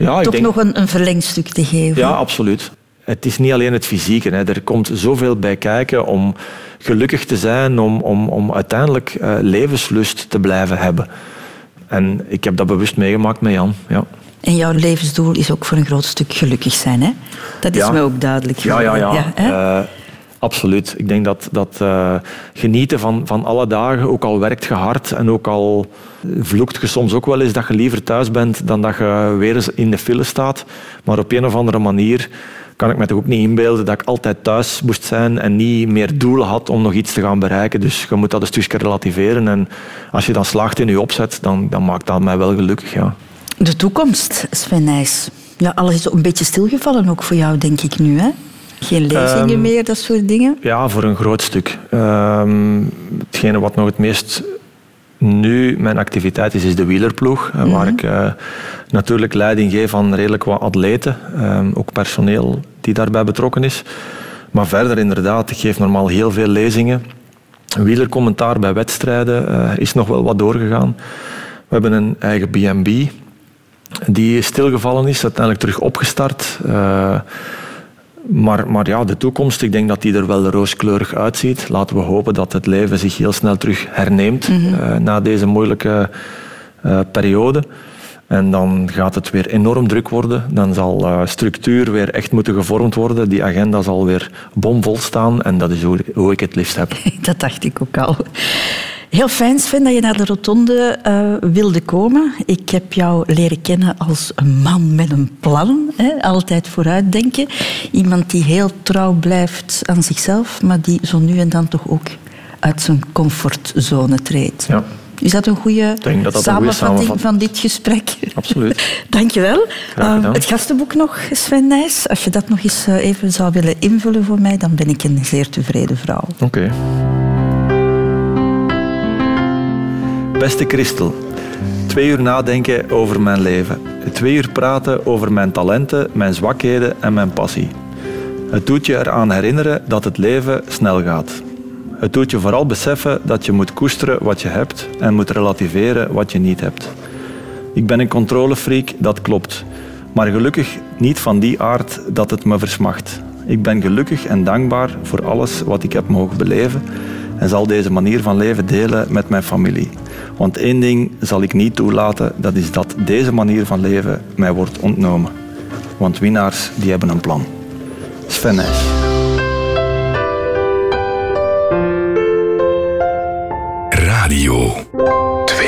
Ja, toch denk- nog een, een verlengstuk te geven. Ja, absoluut. Het is niet alleen het fysieke. Hè. Er komt zoveel bij kijken om gelukkig te zijn, om, om, om uiteindelijk eh, levenslust te blijven hebben. En ik heb dat bewust meegemaakt met Jan. Ja. En jouw levensdoel is ook voor een groot stuk gelukkig zijn. Hè? Dat is Ja. mij ook duidelijk Ja, ja, ja. hè? Eh, absoluut. Ik denk dat, dat eh, genieten van, van alle dagen, ook al werkt je hard en ook al vloekt je soms ook wel eens dat je liever thuis bent dan dat je weer eens in de file staat. Maar op een of andere manier kan ik me toch ook niet inbeelden dat ik altijd thuis moest zijn en niet meer doelen had om nog iets te gaan bereiken. Dus je moet dat een stukje relativeren. En als je dan slaagt in je opzet, dan, dan maakt dat mij wel gelukkig. Ja. De toekomst, Sven Nijs. Ja, alles is een beetje stilgevallen ook voor jou, denk ik nu. Hè? Geen lezingen Ehm, meer, dat soort dingen. Ja, voor een groot stuk. Ehm, hetgene wat nog het meest nu mijn activiteit is, is de wielerploeg. eh, Waar ik eh, natuurlijk leiding geef aan redelijk wat atleten. ehm, ook personeel die daarbij betrokken is. Maar verder inderdaad, ik geef normaal heel veel lezingen. Wielercommentaar bij wedstrijden eh, is nog wel wat doorgegaan. We hebben een eigen B&B die stilgevallen is, uiteindelijk terug opgestart. Maar, maar ja, de toekomst, ik denk dat die er wel rooskleurig uitziet. Laten we hopen dat het leven zich heel snel terug herneemt eh, na deze moeilijke eh, periode. En dan gaat het weer enorm druk worden. Dan zal eh, structuur weer echt moeten gevormd worden. Die agenda zal weer bomvol staan. En dat is hoe, hoe ik het liefst heb. (laughs) Dat dacht ik ook al. Heel fijn, Sven, dat je naar de rotonde eh, wilde komen. Ik heb jou leren kennen als een man met een plan. Hè? Altijd vooruitdenken. Iemand die heel trouw blijft aan zichzelf, maar die zo nu en dan toch ook uit zijn comfortzone treedt. Ja, Is dat een goede dat dat samenvatting van dit gesprek? absoluut. (laughs) Dankjewel. Graag gedaan. Eh, het gastenboek nog, Sven Nijs. Als je dat nog eens eh, even zou willen invullen voor mij, dan ben ik een zeer tevreden vrouw. Oké. Beste Christel, twee uur nadenken over mijn leven. Twee uur praten over mijn talenten, mijn zwakheden en mijn passie. Het doet je eraan herinneren dat het leven snel gaat. Het doet je vooral beseffen dat je moet koesteren wat je hebt en moet relativeren wat je niet hebt. Ik ben een controlefreak, dat klopt. Maar gelukkig niet van die aard dat het me versmacht. Ik ben gelukkig en dankbaar voor alles wat ik heb mogen beleven en zal deze manier van leven delen met mijn familie. Want één ding zal ik niet toelaten, dat is dat deze manier van leven mij wordt ontnomen. Want winnaars, die hebben een plan. Sven Nijs. Radio 2.